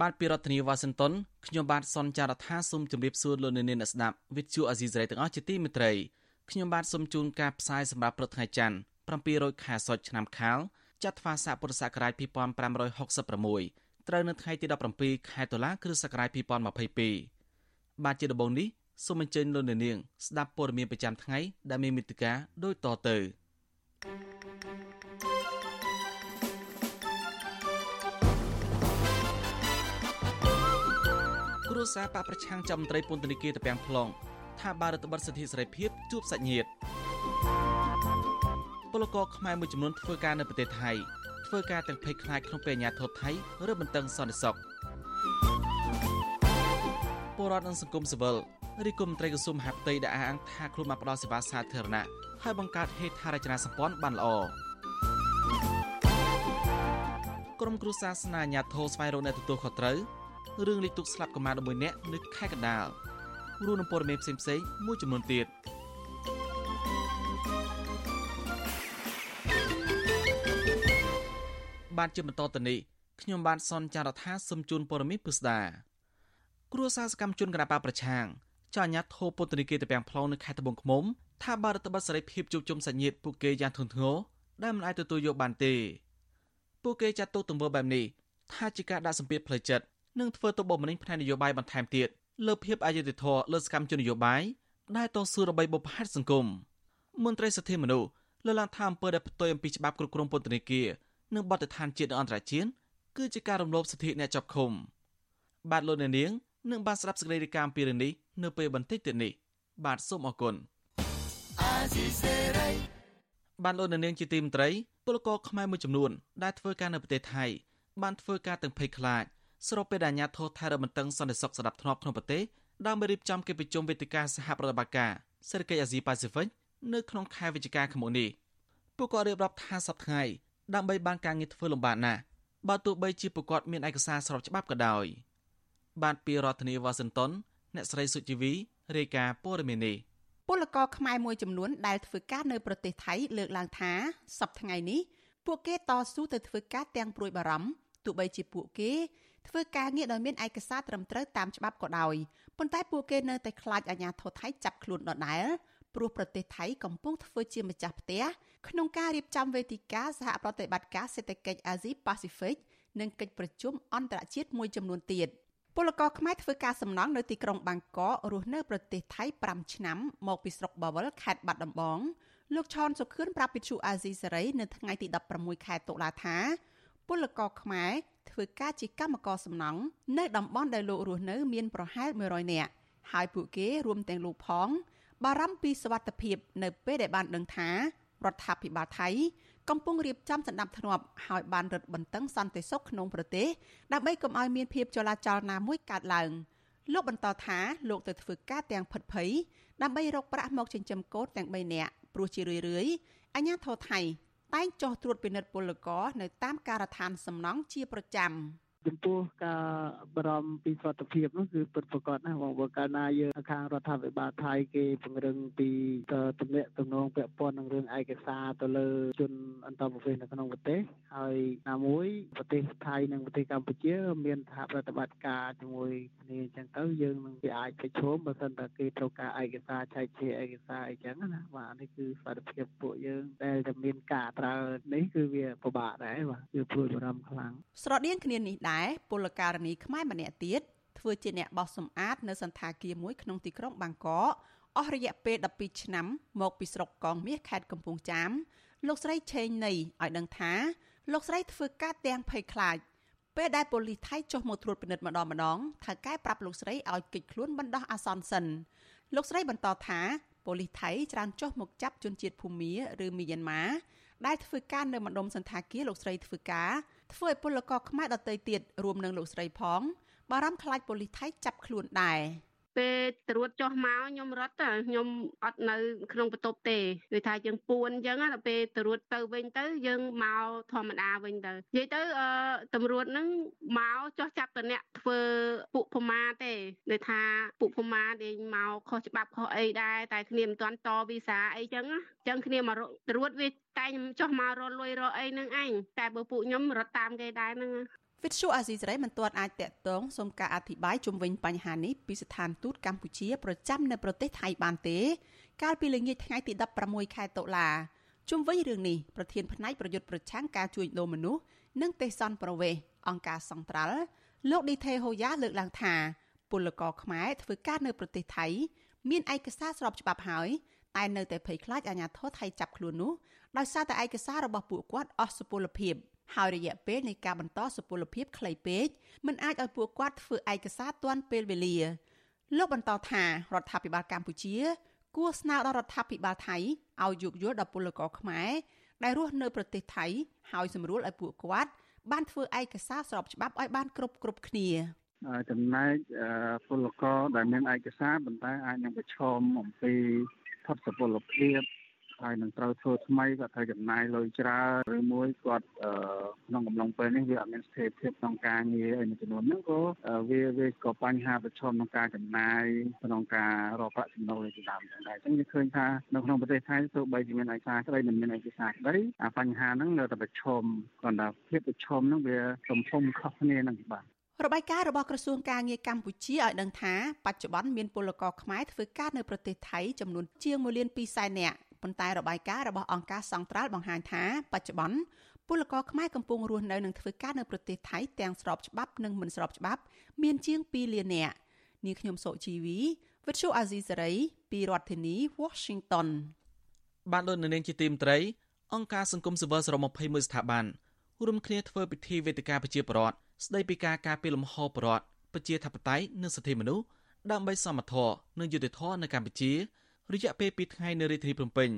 បាទពីរដ្ឋធានីវ៉ាស៊ីនតោនខ្ញុំបាទសនចាររថាសូមជម្រាបសួរលោកអ្នកនាងអ្នកស្ដាប់វិទ្យុអាស៊ីសេរីទាំងអស់ជាទីមេត្រីខ្ញុំបាទសូមជូនការផ្សាយសម្រាប់ព្រឹកថ្ងៃច័ន្ទ700ខែសុចឆ្នាំខាលចត្វាស័កពុរសករាជ2566ត្រូវនៅថ្ងៃទី17ខែតុលាគ្រិស្តសករាជ2022បាទជាដំបូងនេះសូមអញ្ជើញលោកអ្នកនាងស្ដាប់ព័ត៌មានប្រចាំថ្ងៃដែលមានមេត្តាដូចតទៅ thank you គ្រួសារបកប្រឆាំងចំត្រីពន្ធនាគារតពាំង plong ថាបារដ្ឋបတ်សិទ្ធិសេរីភាពជួបសាច់ញាតិពលករខ្មែរមួយចំនួនធ្វើការនៅប្រទេសថៃធ្វើការទាំងភ័យខ្លាចក្នុងពេលអាញាធរថៃឬបន្តឹងសន្តិសុខពលរដ្ឋនិងសង្គមស៊ីវិលរីគុំត្រីក្រសួងមហាផ្ទៃដែលអះអាងថាខ្លួនបានផ្ដល់សេវាសាធារណៈហើយបង្កើតហេដ្ឋារចនាសម្ព័ន្ធបានល្អក្រុមគ្រួសារស្នាអាញាធរស្វែងរកអ្នកទទួលខុសត្រូវ រឿងលេខទុកស្លាប់កុមារ11នាក់នៅខេត្តកណ្ដាលរួមនឹងព័ត៌មានផ្សេងៗមួយចំនួនទៀតបានជាបន្តទៅនេះខ្ញុំបានសនចាររថាសឹមជូនព័ត៌មានពិស្ដាគ្រួសារសកម្មជនគណបកប្រឆាំងចៅអាញាធរពន្ធនាគារតពាំង plong នៅខេត្តត្បូងឃ្មុំថាបារដ្ឋបတ်សេរីភាពជួបជុំសាច់ញាតិពួកគេយ៉ាងធ្ងន់ធ្ងរដែលមិនអាចទទួលយកបានទេពួកគេចាត់ទុកទង្វើបែបនេះថាជាការដាក់សម្ពាធផ្លូវចិត្ត និងធ្វើទៅបុកម្នេញផ្នែកនយោបាយបន្ថែមទៀតលើភាពអយុត្តិធម៌លើសកម្មជននយោបាយដែលតស៊ូដើម្បីបុព្វហេតុសង្គមមន្ត្រីសិទ្ធិមនុស្សលើកឡើងថាអំពើដែលផ្ទុយអំពីច្បាប់គ្រប់គ្រងពន្ធនាគារនិងបទដ្ឋានជាតិនិងអន្តរជាតិគឺជាការរំលោភសិទ្ធិអ្នកជាប់ឃុំបាទលោកអ្នកនាងនឹងបានស្ដាប់សេចក្តីរាយការណ៍ពីរឿងនេះនៅពេលបន្តិចទៀតនេះបាទសូមអរគុណបានលោកអ្នកនាងជាទីមន្ត្រីពលករខ្មែរមួយចំនួនដែលធ្វើការនៅប្រទេសថៃបានធ្វើការទាំងភ័យខ្លាច ស្របពេលដែលអាញាធរថៃរមិនតឹងសន្តិសុខស្ដាប់ធ្នាប់ក្នុងប្រទេសដើម្បីរៀបចំកិច្ចប្រជុំវេទិកាសហប្រតិបត្តិការសេដ្ឋកិច្ចអាស៊ីប៉ាស៊ីហ្វិកនៅក្នុងខែវិច្ឆិកាឆ្នាំនេះពួកគាត់រៀបរាប់ថាសប្តាហ៍ថ្ងៃដើម្បីបានការងារធ្វើលំបាកណាស់បើទោះបីជាពួកគាត់មានឯកសារស្របច្បាប់ក៏ដោយបានពីរដ្ឋធានីវ៉ាស៊ីនតោនអ្នកស្រីសុជីវីរាយការណ៍ព័ត៌មាននេះពលករខ្មែរមួយចំនួនដែលធ្វើការនៅប្រទេសថៃលើកឡើងថាសប្តាហ៍ថ្ងៃនេះពួកគេតស៊ូទៅធ្វើការទាំងព្រួយបារម្ភទោះបីជាពួកគេ ធ្វើការងារដោយមានឯកសារត្រឹមត្រូវតាមច្បាប់ក៏ដោយប៉ុន្តែពួកគេនៅតែខ្លាចអាជ្ញាធរថៃចាប់ខ្លួនដដែលព្រោះប្រទេសថៃកំពុងធ្វើជាម្ចាស់ផ្ទះក្នុងការរៀបចំវេទិកាសហប្រតិបត្តិការសេដ្ឋកិច្ចអាស៊ីប៉ាស៊ីហ្វិកនិងកិច្ចប្រជុំអន្តរជាតិមួយចំនួនទៀតពលករខ្មែរធ្វើការសំណង់នៅទីក្រុងបាងកករស់នៅប្រទេសថៃ5ឆ្នាំមកពីស្រុកបាវិលខេត្តបាត់ដំបងលោកឆនសុខឿនប្រាប់វិទ្យុអាស៊ីសេរីនៅថ្ងៃទី16ខែតុលាថាពលករខ្មែរ ធ្វើការជាកម្មករសំណង់នៅតំបន់ដែលលោករស់នៅមានប្រហែល100នាក់ហើយពួកគេរួមទាំងលោកផង បារម្ភពីសវត្ថិភាពនៅពេលដែលបានដឹងថារដ្ឋាភិបាលថៃកំពុងរៀបចំសណ្ដាប់ធ្នាប់ឲ្យបានរឹតបន្តឹងសន្តិសុខក្នុងប្រទេសដើម្បីកុំឲ្យមានភាពចលាចលណាមួយកើតឡើងលោកបន្តថាលោកទៅធ្វើការទាំងផិតភ័យដើម្បីរកប្រាក់មកចិញ្ចឹមកូនទាំង3នាក់ព្រោះជារឿយៗអាញាធរថៃ តែងចោះត្រួតពិនិត្យពលករនៅតាមការដ្ឋានសំណង់ជាប្រចាំ។ ចំពោះការបារម្ភពីសុខភាពនោះគឺពិតប្រាកដណាស់បងបើកាលណាយើងខាងរដ្ឋាភិបាលថៃគេពង្រឹងពីទំនាក់ទំនងពាក់ព័ន្ធនឹងរឿងឯកសារទៅលើជនអន្តរប្រវេសន៍នៅក្នុងប្រទេសហើយណាមួយប្រទេសថៃនិងប្រទេសកម្ពុជា មានសហប្រតិបត្តិការជាមួយគ្នាអញ្ចឹងទៅយើងនឹងគេអាចប្រឈមបើសិនតែគេត្រូវការឯកសារឆែកជាឯកសារអីចឹងណាបាទនេះគឺសុខភាពពួកយើងដែលតែមានការប្រើនេះគឺវាពិបាកដែរបាទវាព្រួយបារម្ភខ្លាំងស្រដៀងគ្នានេះដែរពលករនីខ្មែរម្នាក់ទៀតធ្វើជាអ្នកបោសសម្អាតនៅសន្តាគារមួយក្នុងទីក្រុងបាងកកអស់រយៈពេល12ឆ្នាំមកពីស្រុកកងមាសខេត្តកំពង់ចាមលោកស្រីឆេងណៃឲ្យដឹងថាលោកស្រីធ្វើការទាំងភ័យខ្លាចពេលដែលប៉ូលីសថៃចុះមកត្រួតពិនិត្យម្ដងម្ដងថៅកែប្រាប់លោកស្រីឲ្យគេចខ្លួនបណ្ដោះអាសន្នសិនលោកស្រីបន្តថាប៉ូលីសថៃច្រើនចុះមកចាប់ជនជាតិភូមាឬមីយ៉ាន់ម៉ាដែលធ្វើការនៅម្ដុំសន្តាគារលោកស្រីធ្វើការ ធ្វើឲ្យពលករខ្មែរដទៃទៀតរួមនឹងលោកស្រីផងបារម្ភខ្លាចប៉ូលីសថៃចាប់ខ្លួនដែរ ពេលត្រួតចុះមកខ្ញុំរត់ខ្ញុំអត់នៅក្នុងបន្ទប់ទេគឺថាយើងពួនអញ្ចឹងដល់ពេលត្រួតទៅវិញទៅយើងមកធម្មតាវិញទៅនិយាយទៅអឺតម្រួតហ្នឹងមកចោះចាប់តអ្នកធ្វើពួកភមាទេដូចថាពួកភមាដែលមកខុសច្បាប់ខុសអីដែរតែគ្នាមិនទាន់តវីសាអីចឹងអញ្ចឹងគ្នាមកត្រួតវាតែខ្ញុំចុះមករត់លុយរកអីនឹងឯងតែបើពួកខ្ញុំរត់តាមគេដែរហ្នឹង វិទ្យុអាស៊ីសេរីមិនទាន់អាចតាក់ទងសូមការអធិប្បាយជុំវិញបញ្ហានេះពីស្ថានទូតកម្ពុជាប្រចាំនៅប្រទេសថៃបានទេ កាលពីល្ងាចថ្ងៃទី16ខែតុលាជុំវិញរឿងនេះប្រធានផ្នែកប្រយុទ្ធប្រឆាំងការជួញដូរមនុស្សនិងទេសន្តប្រវេសអង្គការសង្ត្រាល់លោកឌីថេហូយ៉ាលើកឡើងថាពលករខ្មែរធ្វើការនៅប្រទេសថៃ មានឯកសារស្របច្បាប់ហើយតែនៅតែភ័យខ្លាចអាជ្ញាធរថៃចាប់ខ្លួននោះដោយសារតែឯកសាររបស់ពួកគាត់អស់សុពលភាព។ ហើយរយៈពេលនៃការបន្តសុពលភាពខ្លីពេកមិនអាចឲ្យពួកគាត់ធ្វើឯកសារទាន់ពេលវេលាលោកបន្តថារដ្ឋាភិបាលកម្ពុជា គួរស្នើដល់រដ្ឋាភិបាលថៃឲ្យយោគយល់ដល់ពលករខ្មែរដែលរស់នៅប្រទេសថៃហើយសម្រួលឲ្យពួកគាត់ បានធ្វើឯកសារស្របច្បាប់ឲ្យបានគ្រប់គ្រប់គ្នាចំណែកពលករដែលមានឯកសារប៉ុន្តែអាចនឹងប្រឈមអំពីផុតសុពលភាព ហើយនឹងត្រូវធ្វើថ្មីគាត់ត្រូវចំណាយលុយច្រើនឬមួយគាត់ក្នុងកំឡុងពេលនេះវាអត់មានស្ថិរភាពក្នុងការងារអីមួយចំនួនហ្នឹងក៏វាវាក៏បញ្ហាប្រឈមក្នុងការចំណាយក្នុងការរកប្រាក់ចំណូលជាដើមចឹងដែរអញ្ចឹងយើងឃើញថានៅក្នុងប្រទេសថៃទោះបីជាមានឯកសារក្តីមិនមានឯកសារក្តីអាបញ្ហាហ្នឹងនៅតែប្រឈមគ្រាន់តែភាពប្រឈមហ្នឹងវាទំហំខុសគ្នាហ្នឹងបាទរបាយការណ៍របស់ក្រសួងការងារកម្ពុជាឲ្យដឹងថាបច្ចុប្បន្នមានពលករខ្មែរធ្វើការនៅប្រទេសថៃចំនួនជាង1លាន2សែននាក់ ប៉ុន្តែរបាយការណ៍របស់អង្គការសង្ត្រាល់បង្ហាញថាបច្ចុប្បន្នពលករខ្មែរកំពុងរស់នៅនិងធ្វើការនៅប្រទេសថៃទាំងស្របច្បាប់និងមិនស្របច្បាប់ មានជាង2លាននាក់នាងខ្ញុំសុជីវីវិទ្យុអាស៊ីសេរីពីរដ្ឋធានី Washington បានដោយនៅនាងជាទីមត្រីអង្គការសង្គមស៊ីវិលសរុប21ស្ថាប័នរួមគ្នាធ្វើពិធីវេទិកាប្រជាប្រដ្ឋស្ដីពីការការពារលំហប្រដ្ឋប្រជាធិបតេយ្យនិងសិទ្ធិមនុស្សដើម្បីសមត្ថភាពនិងយុត្តិធម៌នៅកម្ពុជា រយៈពេល2ថ្ងៃនៅរាជធានីភ្នំពេញ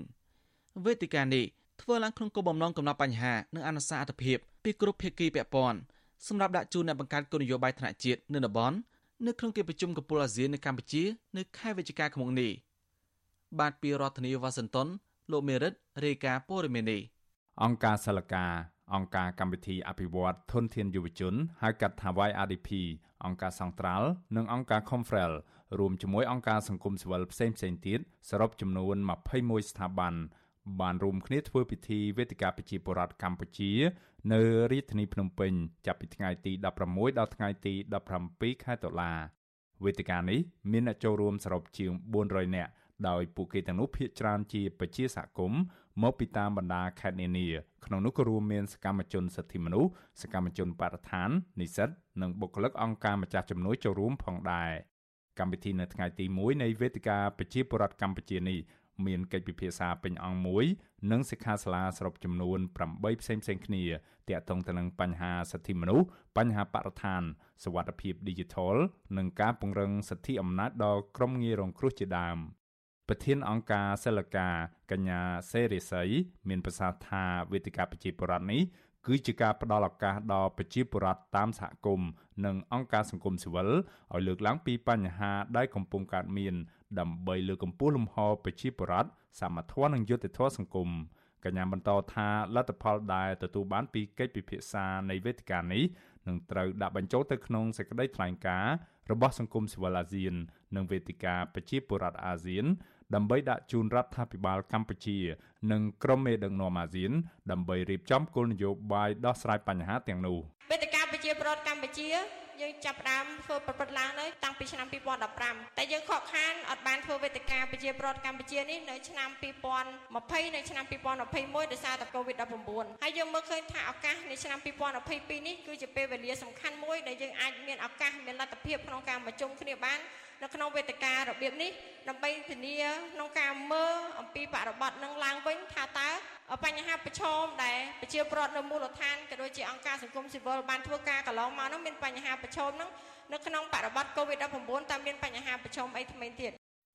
វេទិកានេះធ្វើឡើងក្នុងគោលបំណងកំណត់បញ្ហានិងអនុសាសន៍អត្ថភាពពីគ្រប់ភាគីពាក់ព័ន្ធសម្រាប់ដាក់ជូនអ្នកបង្កើតគោលនយោបាយថ្នាក់ជាតិនៅតំបន់នៅក្នុងកិច្ចប្រជុំកំពូលអាស៊ាននៅកម្ពុជា នៅខែវិច្ឆិកាឆ្នាំនេះបាទពីរដ្ឋធានីវ៉ាស៊ីនតោនលោកមេរិតរាយការណ៍ព័ត៌មាននេះអង្គការសិលកា អង្គការកម្មវិធីអភិវឌ្ឍធនធានយុវជនហៅកាត់ថា YRDP អង្គការសង្ត្រាល់និងអង្គការ Confrel រួមជាមួយអង្គការសង្គមស៊ីវិលផ្សេងផ្សេងទៀតសរុបចំនួន21ស្ថាប័នបានរួមគ្នាធ្វើពិធីវេទិកាប្រជាពលរដ្ឋកម្ពុជា នៅរាជធានីភ្នំពេញចាប់ពីថ្ងៃទី16ដល់ថ្ងៃទី17ខែតុលាវេទិកានេះមានអ្នកចូលរួមសរុបជាង400នាក់ ដោយពួកគេទាំងនោះភាគច្រើនជាប្រជាសហគមន៍មកពីតាមបណ្ដាខេត្តនានាក្នុងនោះក៏រួមមានសកម្មជនសិទ្ធិមនុស្សសកម្មជនបរិស្ថាននិស្សិតនិងបុគ្គលិកអង្គការម្ចាស់ជំនួយចូលរួមផងដែរកម្មវិធីនៅថ្ងៃទី1នៃវេទិកាប្រជាពលរដ្ឋកម្ពុជានេះមានកិច្ចពិភាក្សាពេញអង្គមួយនិងសិក្ខាសាលាសរុបចំនួន8ផ្សេងផ្សេងគ្នាទាក់ទងទៅនឹងបញ្ហាសិទ្ធិមនុស្សបញ្ហាបរិស្ថានសវត្ថិភាព Digital និងការពង្រឹងសិទ្ធិអំណាចដល់ក្រុមងាយរងគ្រោះជាដើម ប្រធានអង្គការសិលកាកញ្ញាសេរីស័យមានប្រសាសន៍ថាវេទិកាប្រជាពលរដ្ឋនេះគឺជាការផ្ដល់ឱកាសដល់ប្រជាពលរដ្ឋតាមសហគមន៍និងអង្គការសង្គមស៊ីវិលឲ្យលើកឡើងពីបញ្ហាដែលកំពុងកើតមាន ដើម្បីលើកកម្ពស់លំហប្រជាពលរដ្ឋសមត្ថភាពនិងយុត្តិធម៌សង្គមកញ្ញាបន្តថាលទ្ធផលដែលទទួលបានពីកិច្ចពិភាក្សានៃវេទិកានេះនឹងត្រូវដាក់បញ្ចូលទៅក្នុងសេចក្តីថ្លែងការណ៍របស់សង្គមស៊ីវិលអាស៊ាន និងវេទិកាប្រជាពលរដ្ឋអាស៊ាន ដើម្បីដាក់ជូនរដ្ឋាភិបាលកម្ពុជា និងក្រុមមេដឹកនាំអាស៊ាន ដើម្បីរៀបចំគោលនយោបាយដោះស្រាយបញ្ហាទាំងនោះវេទិកាប្រជាប្រដ្ឋកម្ពុជាយើងចាប់ផ្ដើមធ្វើប្រព្រឹត្តឡើងនៅតាំងពីឆ្នាំ2015តែយើងខកខានអត់បានធ្វើវេទិកាប្រជាប្រដ្ឋកម្ពុជានេះនៅឆ្នាំ2020នៅឆ្នាំ2021ដោយសារតែ COVID-19 ហើយយើងមើលឃើញថាឱកាសនៃឆ្នាំ2022នេះគឺជាពេលវេលាសំខាន់មួយដែលយើងអាចមានឱកាសមានលទ្ធភាពក្នុងការប្រជុំគ្នាបាន នៅក្នុងវេទិការបៀបនេះដើម្បីធានាក្នុងការមើលអំពីបរិបទនឹងឡើងវិញថាតើបញ្ហាប្រឈមដែលប្រជាពលរដ្ឋនៅមូលដ្ឋានក៏ដូចជាអង្គការសង្គមស៊ីវិលបានធ្វើការកន្លងមកនោះមានបញ្ហាប្រឈមនោះនៅក្នុងបរិបទ COVID-19 តើមានបញ្ហាប្រឈមអីថ្មីទៀត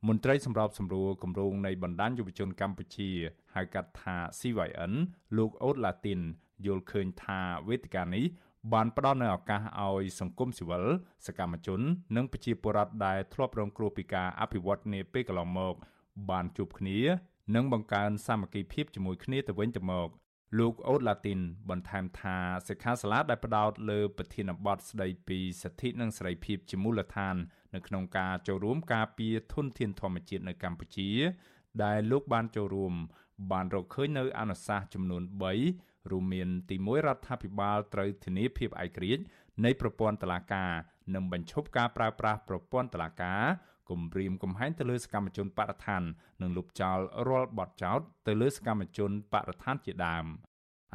មន្ត្រីសម្របសម្រួលគម្រោងនៃបណ្ដាញយុវជនកម្ពុជាហៅកាត់ថា CYN លោកអូតឡាទីនយល់ឃើញថាវេទិកានេះ បានផ្ដល់នូវឱកាសឲ្យសង្គមស៊ីវិលសកម្មជន និងប្រជាពលរដ្ឋដែលធ្លាប់រងគ្រោះពីការអភិវឌ្ឍនាពេលកន្លងមក បានជួបគ្នា និងបង្កើនសាមគ្គីភាពជាមួយគ្នាទៅវិញទៅមកលោកអូតឡាទីនបន្ថែមថាសិក្ខាសាលាដែលផ្ដោតលើប្រធានបទស្ដីពីសិទ្ធិនិងសេរីភាពជាមូលដ្ឋាន នៅក្នុងការចូលរួមការពារធនធានធម្មជាតិនៅកម្ពុជា ដែលលោកបានចូលរួម បានរកឃើញនៅអនុសាសន៍ចំនួន3 រួមមានទី1រដ្ឋាភិបាលត្រូវធានាភាពឯករាជ្យនៃប្រព័ន្ធតុលាការនិងបញ្ឈប់ការប្រើប្រាស់ប្រព័ន្ធតុលាការគំរាមកំហែងទៅលើសកម្មជនបរិស្ថាននិងលុបចោលរាល់បទចោទទៅលើសកម្មជនបរិស្ថានជាដើម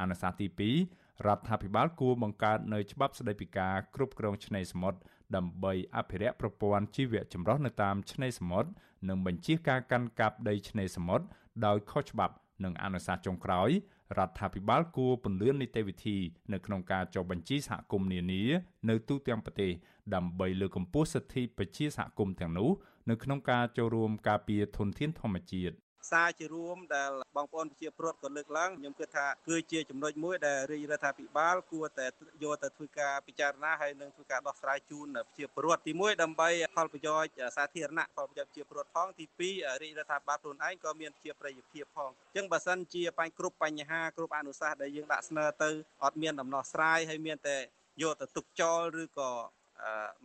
អនុសាសន៍ទី2រដ្ឋាភិបាលគួរបង្កើតនៅច្បាប់ស្តីពីការគ្រប់គ្រងឆ្នេរសមុទ្រដើម្បីអភិរក្សប្រព័ន្ធជីវៈចម្រុះនៅតាមឆ្នេរសមុទ្រនិងបញ្ជាការកាន់កាប់ដីឆ្នេរសមុទ្រដោយខុសច្បាប់និងអនុសាសន៍ចុងក្រោយ រដ្ឋាភិបាលគួរពន្យានីតិវិធីនៅក្នុងការចុះបញ្ជីសហគមន៍នានានៅទូទាំងប្រទេសដើម្បីលើកកម្ពស់សិទ្ធិប្រជាសហគមន៍ទាំងនោះនៅក្នុងការចូលរួមការពារធនធានធម្មជាតិ សារជារួមដែលបងប្អូនប្រជាពលរដ្ឋក៏លើកឡើងខ្ញុំគិតថាគឺជាចំណុចមួយដែលរាជរដ្ឋាភិបាលគួរតែយកទៅធ្វើការពិចារណាហើយនឹងធ្វើការដោះស្រាយជូនប្រជាពលរដ្ឋទី1ដើម្បីផលប្រយោជន៍សាធារណៈផលប្រយោជន៍ប្រជាពលរដ្ឋផងទី2រាជរដ្ឋាភិបាលខ្លួនឯងក៏មានជាប្រយោជន៍ភាពផងអញ្ចឹងបើសិនជាបញ្គ្រប់បញ្ហាគ្រប់អនុសាសន៍ដែលយើងដាក់ស្នើទៅអត់មានដំណោះស្រាយហើយមានតែយកទៅទុកចោលឬក៏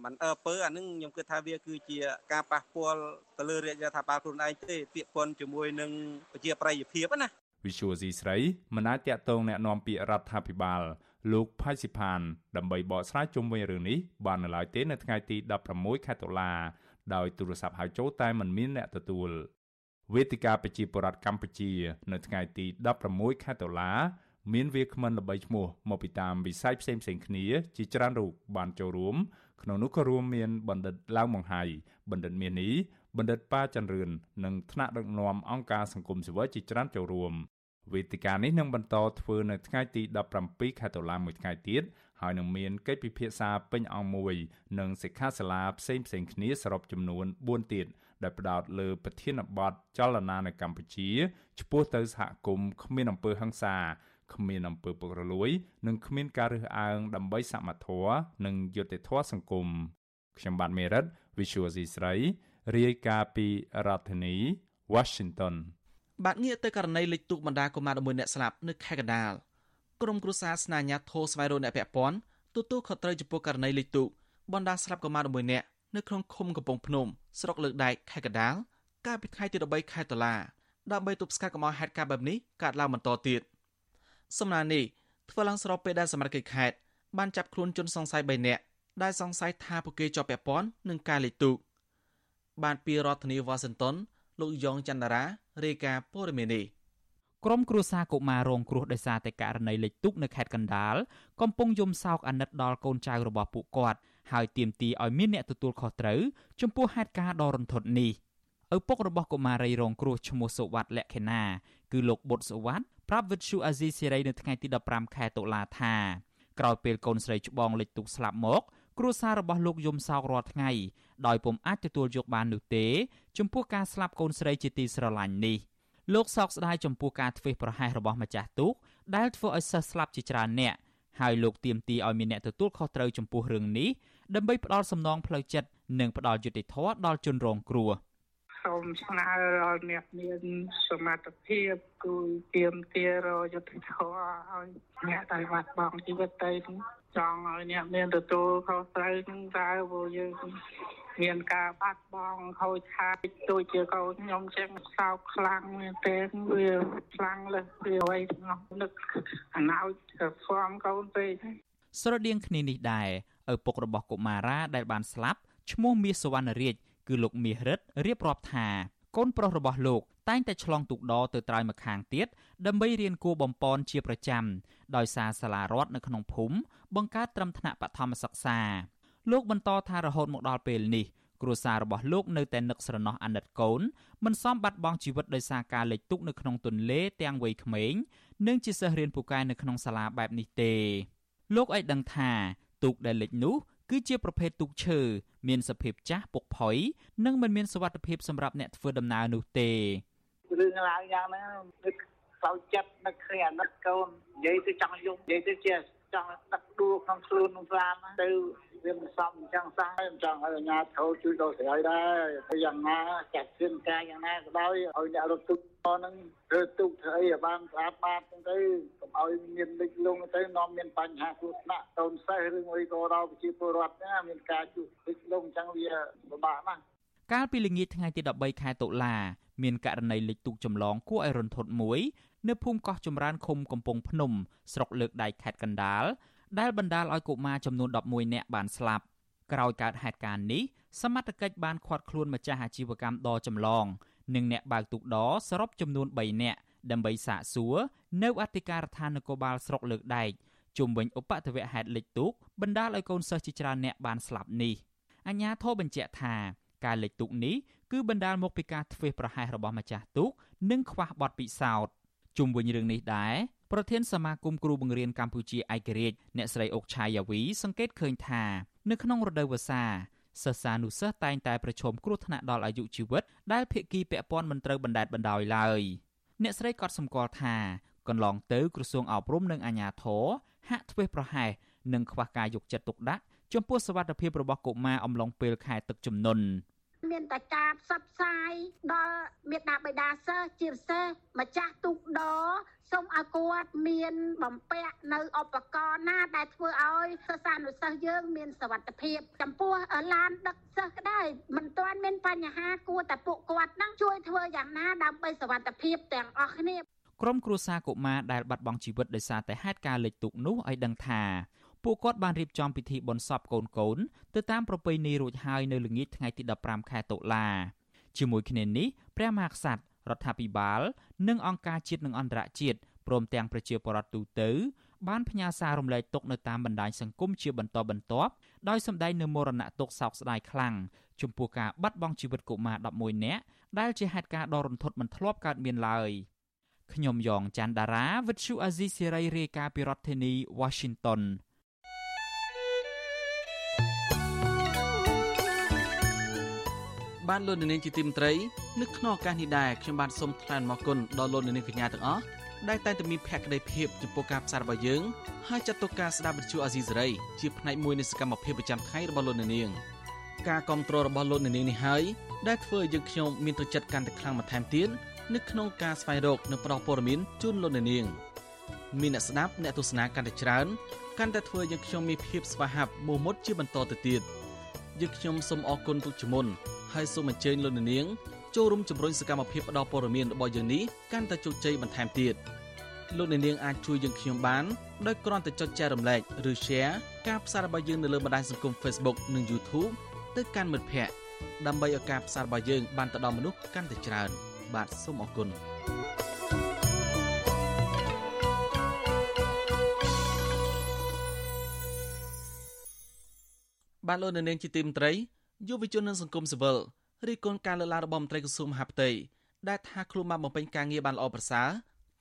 មិនអើពើអានឹងខ្ញុំគិតថាវាគឺជាការប៉ះពាល់ទៅលើរាជរដ្ឋាភិបាលខ្លួនឯងទេពាក្យពន់ជាមួយនឹងប្រជាប្រិយភាពណាវិសុវស៊ីស្រីមិនអាចតកតងแนะនាំពាក្យរដ្ឋាភិបាលលោកផៃស៊ីផានដើម្បីបកស្រាយជុំវិញរឿងនេះបាននៅឡើយទេនៅថ្ងៃទី16ខែតុលាដោយទូរស័ព្ទហៅចូលតែមិនមានអ្នកទទួលវេទិកាប្រជាពលរដ្ឋកម្ពុជា នៅថ្ងៃទី16ខែតុលាមានវាគ្មិនល្បីឈ្មោះមកពីតាមវិស័យផ្សេងៗគ្នាជាច្រើនរូបបានចូលរួម ក្នុងនោះក៏រួមមានបណ្ឌិតឡាវម៉ុងហៃបណ្ឌិតមានីបណ្ឌិតប៉ាច័ន្ទរឿននិងថ្នាក់ដឹកនាំអង្គការសង្គមស៊ីវិលជាច្រើនចូលរួមវេទិកានេះនឹងបន្តធ្វើនៅថ្ងៃទី17ខែតុលាមួយថ្ងៃទៀតហើយនឹងមានកិច្ចពិភាក្សាពេញអង្គមួយនិងសិក្ខាសាលាផ្សេងផ្សេងគ្នាសរុបចំនួន4ទៀតដែលផ្ដោតលើប្រធានបទចលនានៅកម្ពុជាឆ្ពោះទៅសហគមន៍គ្មានអំពើហិង្សា គ្មានអំពើពុករលួយ និងគ្មានការរើសអើងដើម្បីសមត្ថធម៌និងយុត្តិធម៌សង្គមខ្ញុំបាទមេរិត Visual C ស្រីរាយការណ៍ពីរដ្ឋធានី Washington បាទងាកទៅករណីលេចទូកបណ្ដាកុមារ11នាក់ស្លាប់នៅខេត្តកណ្ដាលក្រុមគ្រួសារស្នាញាធោស្វែងរកអ្នកពាក់ព័ន្ធទទួលខុសត្រូវចំពោះករណីលេចទូកបណ្ដាស្លាប់កុមារ11នាក់នៅក្នុងឃុំកំពង់ភ្នំស្រុកលើកដែកខេត្តកណ្ដាលកាលពីថ្ងៃទី13ខែតុលាដើម្បីទប់ស្កាត់កុំឲ្យហេតុការណ៍បែបនេះកើតឡើងបន្តទៀត សំណើនេះធ្វើឡើងស្របពេលដែលសមត្ថកិច្ចខេត្តបានចាប់ខ្លួនជនសង្ស័យ3នាក់ដែលសង្ស័យថាពួកគេជាប់ពាក់ព័ន្ធនឹងការលេខទូកបានពីរដ្ឋធានីវ៉ាស៊ីនតោនលោកយ៉ងច័ន្ទរារាយការណ៍ព័ត៌មាននេះក្រុមគ្រួសារកុមាររងគ្រោះដោយសារតែករណីលេខទូកនៅខេត្តកណ្ដាលកំពុងយំសោកអាណិតដល់កូនចៅរបស់ពួកគាត់ហើយទាមទារឲ្យមានអ្នកទទួលខុសត្រូវចំពោះហេតុការណ៍ដ៏រន្ធត់នេះឪពុករបស់កុមារីរងគ្រោះឈ្មោះសុវត្ថិលក្ខិណា គឺលោកបុតសុវត្ថិប្រាប់វិទ្យុអាស៊ីសេរីនៅថ្ងៃទី15ខែតុលាថាក្រោយពេលកូនស្រីច្បងលេចទុកស្លាប់មក គ្រួសាររបស់លោកយំសោករាល់ថ្ងៃដោយពុំអាចទទួលយកបាននោះទេ ចំពោះការស្លាប់កូនស្រីជាទីស្រឡាញ់នេះលោកសោកស្ដាយចំពោះការធ្វេសប្រហែសរបស់ម្ចាស់ទូកដែលធ្វើឲ្យសិស្សស្លាប់ជាច្រើនអ្នកហើយលោកទាមទារឲ្យមានអ្នកទទួលខុសត្រូវចំពោះរឿងនេះដើម្បីផ្ដល់សំណងផ្លូវចិត្តនិងផ្ដល់យុត្តិធម៌ដល់ជនរងគ្រោះ។ សូមស្នើដល់អ្នកមានសមត្ថភាពគឺទៀមទារយុទ្ធធរឲ្យអ្នកដែលបាត់បង់ជីវិតទៅចង់ឲ្យអ្នកមានទទួលខុសត្រូវនឹងតើព្រោះយើងមានការបាត់បង់ខូចខាតដូចជាកូនខ្ញុំចឹងសោកខ្លាំងមែនទែនវាខ្លាំងលើសវាអ្វីទាំងអស់នឹកអណោចស្វាមកូនពេកស្រដៀងគ្នានេះដែរឪពុករបស់កុមារាដែលបានស្លាប់ឈ្មោះមាសសវណ្ណរាជ គឺលោកមាសរិទ្ធរៀបរាប់ថាកូនប្រុសរបស់លោកតែងតែឆ្លងទូកដទៅត្រើយម្ខាងទៀតដើម្បីរៀនគួរបំពន់ជាប្រចាំដោយសារសាលារដ្ឋនៅក្នុងភូមិបង្កើតត្រឹមថ្នាក់បឋមសិក្សាលោកបន្តថារហូតមកដល់ពេលនេះគ្រួសាររបស់លោកនៅតែនឹកស្រណោះអាណិតកូនមិនសមបាត់បង់ជីវិតដោយសារការលិចទុកនៅក្នុងទន្លេទាំងវ័យក្មេងនិងជាសិស្សរៀនពូកែនៅក្នុងសាលាបែបនេះទេលោកឲ្យដឹងថាទូកដែលលិចនោះ គឺជាប្រភេទទូកឈើមានសភាពចាស់ពុកផុយនិងមិនមានសុវត្ថិភាពសម្រាប់អ្នកធ្វើដំណើរនោះទេរឿងឡើងយ៉ាងហ្នឹងនឹកខ្លោចចិត្តនឹកគ្នាអាណិតកូននិយាយទៅចង់យំនិយាយទៅជា ចង់ដឹកដួលក្នុងខ្លួនក្នុងស្លាមទៅវាមិនសមអញ្ចឹងសោះខ្ញុំចង់ឲ្យអាជ្ញាធរជួយដល់ស្រីដែរទៅយ៉ាងណាចាត់ជឿនការយ៉ាងណាក៏ដោយឲ្យអ្នករត់ទុកហ្នឹងធ្វើទុកធ្វើអីឲ្យបានស្អាតបាតហ្នឹងទៅកុំឲ្យមានលិចលង់ទៅនាំមានបញ្ហាគ្រោះថ្នាក់តូនសិស្សឬមួយក៏ដល់ប្រជាពលរដ្ឋណាមានការជួបលិចលង់អញ្ចឹងវាពិបាកណាស់កាលពីល្ងាចថ្ងៃទី13ខែតុលាមានករណីលិចទូកចម្លងគួរឲ្យរន្ធត់មួយ នៅភូមិកោះចម្រើនឃុំកំពង់ភ្នំស្រុកលើកដៃខេត្តកណ្ដាលដែលបណ្ដាលឲ្យកុមារចំនួន11នាក់បានស្លាប់ក្រោយកើតហេតុការណ៍នេះសមត្ថកិច្ចបានឃាត់ខ្លួនម្ចាស់អាជីវកម្មដចម្លង និងអ្នកបើកទូកដសរុបចំនួន3នាក់ដើម្បីសាកសួរនៅអធិការដ្ឋាននគរបាលស្រុកលើកដែកជុំវិញឧបទ្ទវហេតុលិចទូកបណ្ដាលឲ្យកូនសិស្សជាច្រើនអ្នកបានស្លាប់នេះអញ្ញាធរបញ្ជាក់ថាការលិចទូកនេះគឺបណ្ដាលមកពីការធ្វេសប្រហែសរបស់ម្ចាស់ទូកនិងខ្វះបទពិសោធន៍ ជុំវិញរឿងនេះដែរប្រធានសមាគមគ្រូបង្រៀនកម្ពុជាឯករាជ្យអ្នកស្រីអុកឆាយាវីសង្កេតឃើញថានៅក្នុងរដូវវស្សាសិស្សានុសិស្សតែងតែប្រឈមគ្រោះថ្នាក់ដល់អាយុជីវិតដែលភាគីពាក់ព័ន្ធមិនត្រូវបណ្ដេតបណ្ដោយឡើយអ្នកស្រីក៏សម្គាល់ថាកន្លងទៅក្រសួងអប់រំនិងអាជ្ញាធរហាក់ធ្វេសប្រហែសនិងខ្វះការយកចិត្តទុកដាក់ចំពោះសវត្ថិភាពរបស់កុមារអំឡុងពេលខែទឹកជំនន់ មានតែការផ្សព្វផ្សាយដល់មេដាបេដាសិស្សជាពិសេសម្ចាស់ទូកដសូមឲ្យគាត់មានបំពាក់នៅឧបករណ៍ណាដែលធ្វើឲ្យសិស្សានុសិស្សយើងមានសវត្ថភាពចំពោះឡានដឹកសិស្សក្តីមិនទាន់មានបញ្ហាគួរតែពួកគាត់នឹងជួយធ្វើយ៉ាងណាដើម្បីសវត្ថភាពទាំងអស់គ្នាក្រុមគ្រួសារកុមារដែលបាត់បង់ជីវិតដោយសារតែហេតុការណ៍លិចទូកនោះឲ្យដឹងថា ពួកគាត់បានរៀបចំពិធីបុណ្យសពកូនកូនទៅតាមប្រពៃណីរួចហើយនៅល្ងាចថ្ងៃទី15ខែតុលាជាមួយគ្នានេះព្រះមហាក្សត្ររដ្ឋាភិបាល និងអង្គការជាតិនិងអន្តរជាតិព្រមទាំងប្រជាពលរដ្ឋទូទៅបានផ្ញើសាររំលែកទុកនៅតាមបណ្ដាញសង្គមជាបន្តបន្ទាប់ដោយសម្ដែងនូវមរណទុក្ខសោកស្ដាយខ្លាំងចំពោះការបាត់បង់ជីវិតកុមារ11នាក់ដែលជាហេតុការណ៍ដ៏រន្ធត់មិនធ្លាប់កើតមានឡើយខ្ញុំយ៉ងច័ន្ទដារាវិទ្យុអាស៊ីសេរីរាយការណ៍ពីរដ្ឋធានី Washington បានលោកនាងជាទីមត្រីនៅក្នុងឱកាសនេះដែរខ្ញុំបានសូមថ្លែងអំណរគុណដល់លោកនាងកញ្ញាទាំងអស់ដែលតែងតែមានភក្ដីភាពចំពោះការផ្សាយរបស់យើងហើយចាត់ទុកការស្ដាប់វិទ្យុអាស៊ីសេរីជាផ្នែកមួយនៃសកម្មភាពប្រចាំថ្ងៃរបស់លោកនាងការគ្រប់គ្រងរបស់លោកនាងនេះហើយដែលធ្វើឲ្យយើងខ្ញុំមានទឹកចិត្តកាន់តែខ្លាំងបន្ថែមទៀតនៅក្នុងការស្វែងរកនិងប្រោសព័ត៌មានជូនលោកនាងមានអ្នកស្ដាប់អ្នកទស្សនាកាន់តែច្រើនកាន់តែធ្វើឲ្យយើងខ្ញុំមានភាពស្វាហាប់មោះមុតជាបន្តទៅទៀត យើងខ្ញុំសូមអរគុណទុកជាមុនហើយសូមអញ្ជើញលោកនាងចូលរួមជំរុញសកម្មភាពផ្តល់ព័ត៌មានរបស់យើងនេះកាន់តែជោគជ័យបន្ថែមទៀតលោកនាងអាចជួយយើងខ្ញុំបានដោយគ្រាន់តែចុចចែករំលែកឬ Share ការផ្សាយរបស់យើងនៅលើបណ្ដាញសង្គម Facebook និង YouTube ទៅកាន់មិត្តភ័ក្តិដើម្បីឲ្យការផ្សាយរបស់យើងបានទៅដល់មនុស្សកាន់តែច្រើន បាទសូមអរគុណ បានលោកនាងជាទីមត្រីយុវជននិងសង្គមស៊ីវិលរីកូនការលើកឡើងរបស់មន្ត្រីក្រសួងមហាផ្ទៃដែលថាខ្លួនបានបំពេញការងារបានល្អប្រសើរ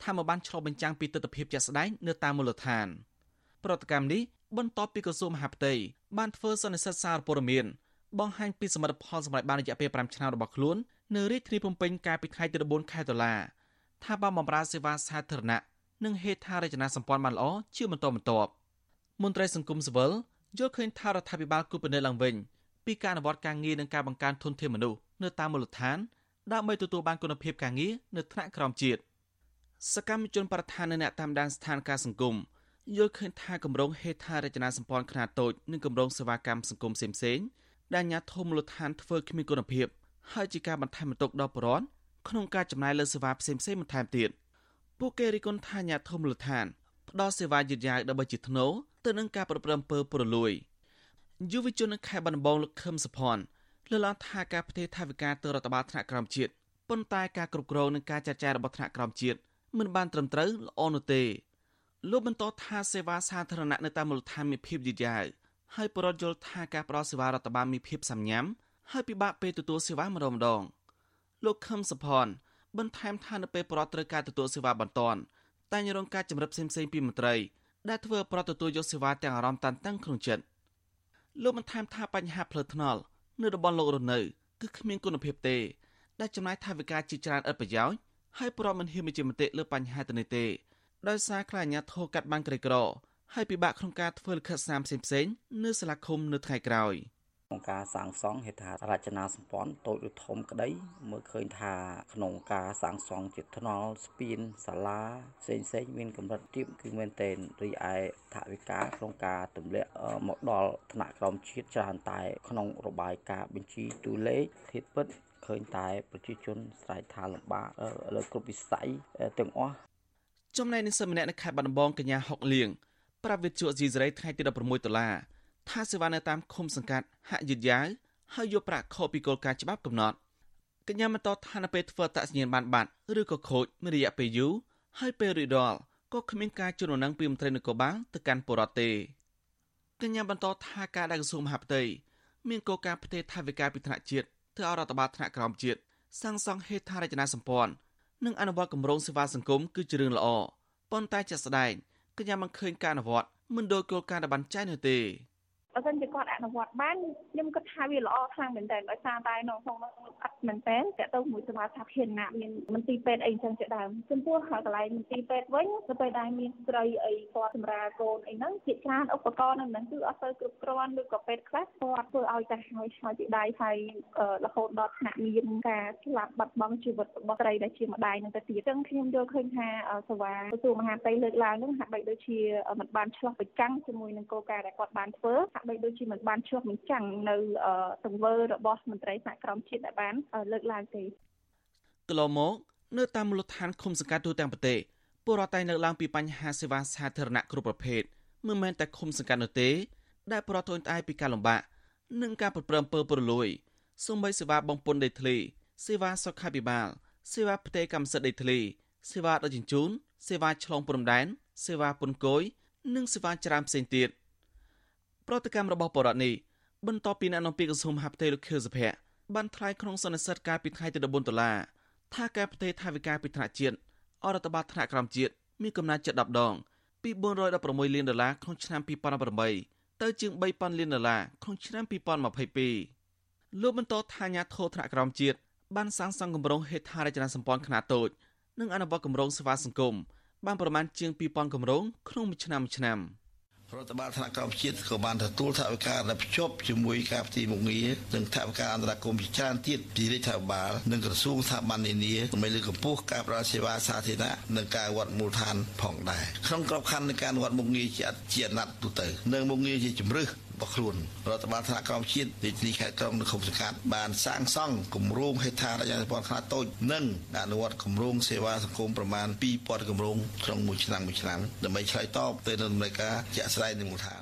ថាមកបានឆ្លុះបញ្ចាំងពីទស្សនវិជ្ជាជាក់ស្ដែងនៅតាមមូលដ្ឋានប្រតិកម្មនេះបន្ទាប់ពីក្រសួងមហាផ្ទៃបានធ្វើសន្និសីទសារព័ត៌មានបង្ហាញពីសមិទ្ធផលសម្រាប់បានរយៈពេល5ឆ្នាំរបស់ខ្លួននៅរាជធានីភ្នំពេញកាលពីថ្ងៃទី14ខែតុលាថាបានបម្រើសេវាសាធារណៈនិងហេដ្ឋារចនាសម្ព័ន្ធបានល្អជាបន្តបន្ទាប់មន្ត្រីសង្គមស៊ីវិល យល់ឃើញថារដ្ឋាភិបាលគូពិនិត្យឡើងវិញពីការអនុវត្តការងារនិងការបង្កើនធនធានមនុស្សនៅតាមមូលដ្ឋានដើម្បីទទួលបានគុណភាពការងារនៅថ្នាក់ក្រោមជាតិសកម្មជនប្រធាននៅអ្នកតាមដានស្ថានភាពសង្គមយល់ឃើញថាគម្រោងហេដ្ឋារចនាសម្ព័ន្ធខ្នាតតូចនិងគម្រោងសេវាកម្មសង្គមផ្សេងៗដែលអាជ្ញាធរមូលដ្ឋានធ្វើគ្មានគុណភាពហើយជាការបន្ថែមបន្ទុកដល់ប្រជាពលរដ្ឋក្នុងការចំណាយលើសេវាផ្សេងៗបន្ថែមទៀតពួកគេរិះគន់ថាអាជ្ញាធរមូលដ្ឋានផ្ដល់សេវាយឺតយ៉ាវដើម្បីជាធ្នូ ទៅនឹងការប្រព្រឹត្តអំពើពុករលួយយុវជននៅខេត្តបាត់ដំបងលោកខឹមសុផាន់លើកឡើងថាការផ្ទេរថវិកាទៅរដ្ឋបាលថ្នាក់ក្រោមជាតិប៉ុន្តែការគ្រប់គ្រងនិងការចាត់ចែងរបស់ថ្នាក់ក្រោមជាតិមិនបានត្រឹមត្រូវល្អនោះទេលោកបន្តថាសេវាសាធារណៈនៅតាមមូលដ្ឋានមានភាពយឺតយ៉ាវហើយបរិវត្តយល់ថាការផ្ដល់សេវារដ្ឋបាលមានភាពសាមញ្ញហើយពិបាកពេលទទួលសេវាម្ដងម្ដងលោកខឹមសុផាន់បន្ថែមថានៅពេលបរិវត្តត្រូវការទទួលសេវាបន្ទាន់តែញរងការចម្រិតផ្សេងៗពីមន្ត្រី ដែលធ្វើប្រតិទទួលយកសេវាទាំងអារម្មណ៍តានតឹងក្នុងចិត្តលោកបន្ថែមថាបញ្ហាផ្លូវថ្នល់នៅតំបន់លោករស់នៅគឺគ្មានគុណភាពទេដែលចំណាយថវិកាជាច្រើនឥតប្រយោជន៍ហើយប្រមមិនហ៊ានបញ្ជាមតិលើបញ្ហាទៅនេះទេដោយសារខ្លាចអាញាធរកាត់បានក្រីក្រ ហើយពិបាកក្នុងការធ្វើលិខិតស្នាមផ្សេងៗនៅសាលាឃុំនៅថ្ងៃក្រោយ។ ក្នុងការសាងសង់ហេដ្ឋារចនាសម្ព័ន្ធតូចឬធំក្តីមើលឃើញថាក្នុងការសាងសង់ជាថ្នល់ស្ពានសាលាផ្សេងផ្សេងមានកម្រិតទាបគឺមែនទែនរីឯថវិកាក្នុងការទម្លាក់មកដល់ថ្នាក់ក្រោមជាតិច្រើនតែ ក្នុងរបាយការណ៍បញ្ជីតួលេខធាតុពិតឃើញតែប្រជាជនស្រែកថាលំបាកលើគ្រប់វិស័យទាំងអស់ចំណែកនិស្សិតម្នាក់នៅខេត្តបាត់ដំបងកញ្ញាហុកលៀងប្រាប់វិទ្យុអេស៊ីសរ៉ៃថ្ងៃទី16ដុល្លារ ថាសេវានៅតាមឃុំសង្កាត់ហាក់យឺតយ៉ាវហើយយកប្រាក់ខុសពីគោលការណ៍ច្បាប់កំណត់កញ្ញាបន្តថានៅពេលធ្វើអត្តសញ្ញាណបានបាត់ឬក៏ខូចមានរយៈពេលយូរហើយពេលរួចរាល់ក៏គ្មានការជូនដំណឹងពីមន្ត្រីនគរបាលទៅកាន់ពលរដ្ឋទេកញ្ញាបន្តថាការដែលក្រសួងមហាផ្ទៃមានគោលការណ៍ផ្ទេរថវិកាពីថ្នាក់ជាតិទៅឲ្យរដ្ឋបាលថ្នាក់ក្រោមជាតិសាងសង់ហេដ្ឋារចនាសម្ព័ន្ធនិងអនុវត្តគម្រោងសេវាសង្គមគឺជារឿងល្អប៉ុន្តែជាក់ស្ដែងកញ្ញាមិនឃើញការអនុវត្តមិនដោយគោលការណ៍ដែលបានចែងនោះទេ បើសិនជាគាត់អនុវត្តបានខ្ញុំគិតថាវាល្អខ្លាំងមែនតើដោយសារតែនៅក្នុងនោះអត់មែនតើតើទៅមួយសមាសាធារណៈមានមន្ទីរពេទ្យអីចឹងជាដើមចំពោះកន្លែងមន្ទីរពេទ្យវិញទៅពេលដែលមានស្ត្រីអីគាត់សម្រាលកូនអីហ្នឹងជាច្រើនឧបករណ៍នៅហ្នឹងគឺអត់ទៅគ្រប់គ្រាន់ឬក៏ពេទ្យខ្លះគាត់ធ្វើឲ្យតែហើយហើយពីដៃហើយរហូតដល់ថ្នាក់មានការស្លាប់បាត់បង់ជីវិតរបស់ស្រីដែលជាម្ដាយនឹងទៅទៀតអញ្ចឹងខ្ញុំយល់ឃើញថាសេវាក្រសួងមហាផ្ទៃលើកឡើងហ្នឹងហាក់បីដូចជាមិនបានឆ្លោះប្រចាំងជាមួយនឹងគោលការណ៍ដែលគាត់បានធ្វើហាក់បីដូចជាមិនបានឆ្លុះបញ្ចាំងនៅទង្វើរបស់មន្ត្រីសហក្រមជាតិដែលបានលើកឡើងទេកន្លងមកនៅតាមមូលដ្ឋានឃុំសង្កាត់ទូទាំងប្រទេសពលរដ្ឋតែងលើកឡើងពីបញ្ហាសេវាសាធារណៈគ្រប់ប្រភេទមិនមែនតែឃុំសង្កាត់នោះទេ ដែលពលរដ្ឋទន់តែពីការលំបាកនិងការប្រព្រឹត្តអំពើពុករលួយសូម្បីសេវាបងពុនដីធ្លីសេវាសុខាភិបាលសេវាផ្ទេរកម្មសិទ្ធិដីធ្លីសេវាដឹកជញ្ជូនសេវាឆ្លងព្រំដែនសេវាពន្ធគយនិងសេវាច្រើនផ្សេងទៀត ប្រតិកម្មរបស់បរិវត្តនេះបន្ទាប់ពីអ្នកនាំពាក្យក្រសួងមហាផ្ទៃលោកខៀវសុភ័ក្របានថ្លែងក្នុងសន្និសីទកាលពីថ្ងៃទី14ដុល្លារថាការផ្ទេរថវិកាពីថ្នាក់ជាតិអរដ្ឋបាលថ្នាក់ក្រោមជាតិមានកំណត់ចិត្ត10ដងពី416លានដុល្លារក្នុងឆ្នាំ2018ទៅជាង3000លានដុល្លារក្នុងឆ្នាំ2022លោកបន្តថាអាញាធរថ្នាក់ក្រោមជាតិបានសាងសង់គម្រោងហេដ្ឋារចនាសម្ព័ន្ធខ្នាតតូចនិងអនុវត្តគម្រោងសេវាសង្គមបានប្រមាណជាង2000គម្រោងក្នុងមួយឆ្នាំមួយឆ្នាំ។ រដ្ឋបាលថ្នាក់ក្រោមជាតិក៏បានទទួលថវិកាដែលភ្ជាប់ជាមួយការផ្ទីមុខងារនិងថវិកាអន្តរកម្មជាច្រើនទៀតពីរាជរដ្ឋបាលនិងក្រសួងស្ថាប័ននានាដើម្បីលើកកម្ពស់ការផ្តល់សេវាសាធារណៈនិងការវត្តមូលដ្ឋានផងដែរក្នុងក្របខ័ណ្ឌនៃការវត្តមុខងារជាជាអាណត្តិទូទៅនិងមុខងារជាជំរឹះ របស់ខ្លួនរដ្ឋបាលថ្នាក់ក្រោមជាតិរាជធានីខេត្តក្រុងនិងឃុំសង្កាត់បានសាងសង់គម្រោងហេដ្ឋារចនាសម្ព័ន្ធខ្នាតតូចនិងអនុវត្តគម្រោងសេវាសង្គមប្រមាណ2000គម្រោងក្នុងមួយឆ្នាំមួយឆ្នាំដើម្បីឆ្លើយតបទៅនឹងដំណើរការជាក់ស្ដែងនៅមូលដ្ឋាន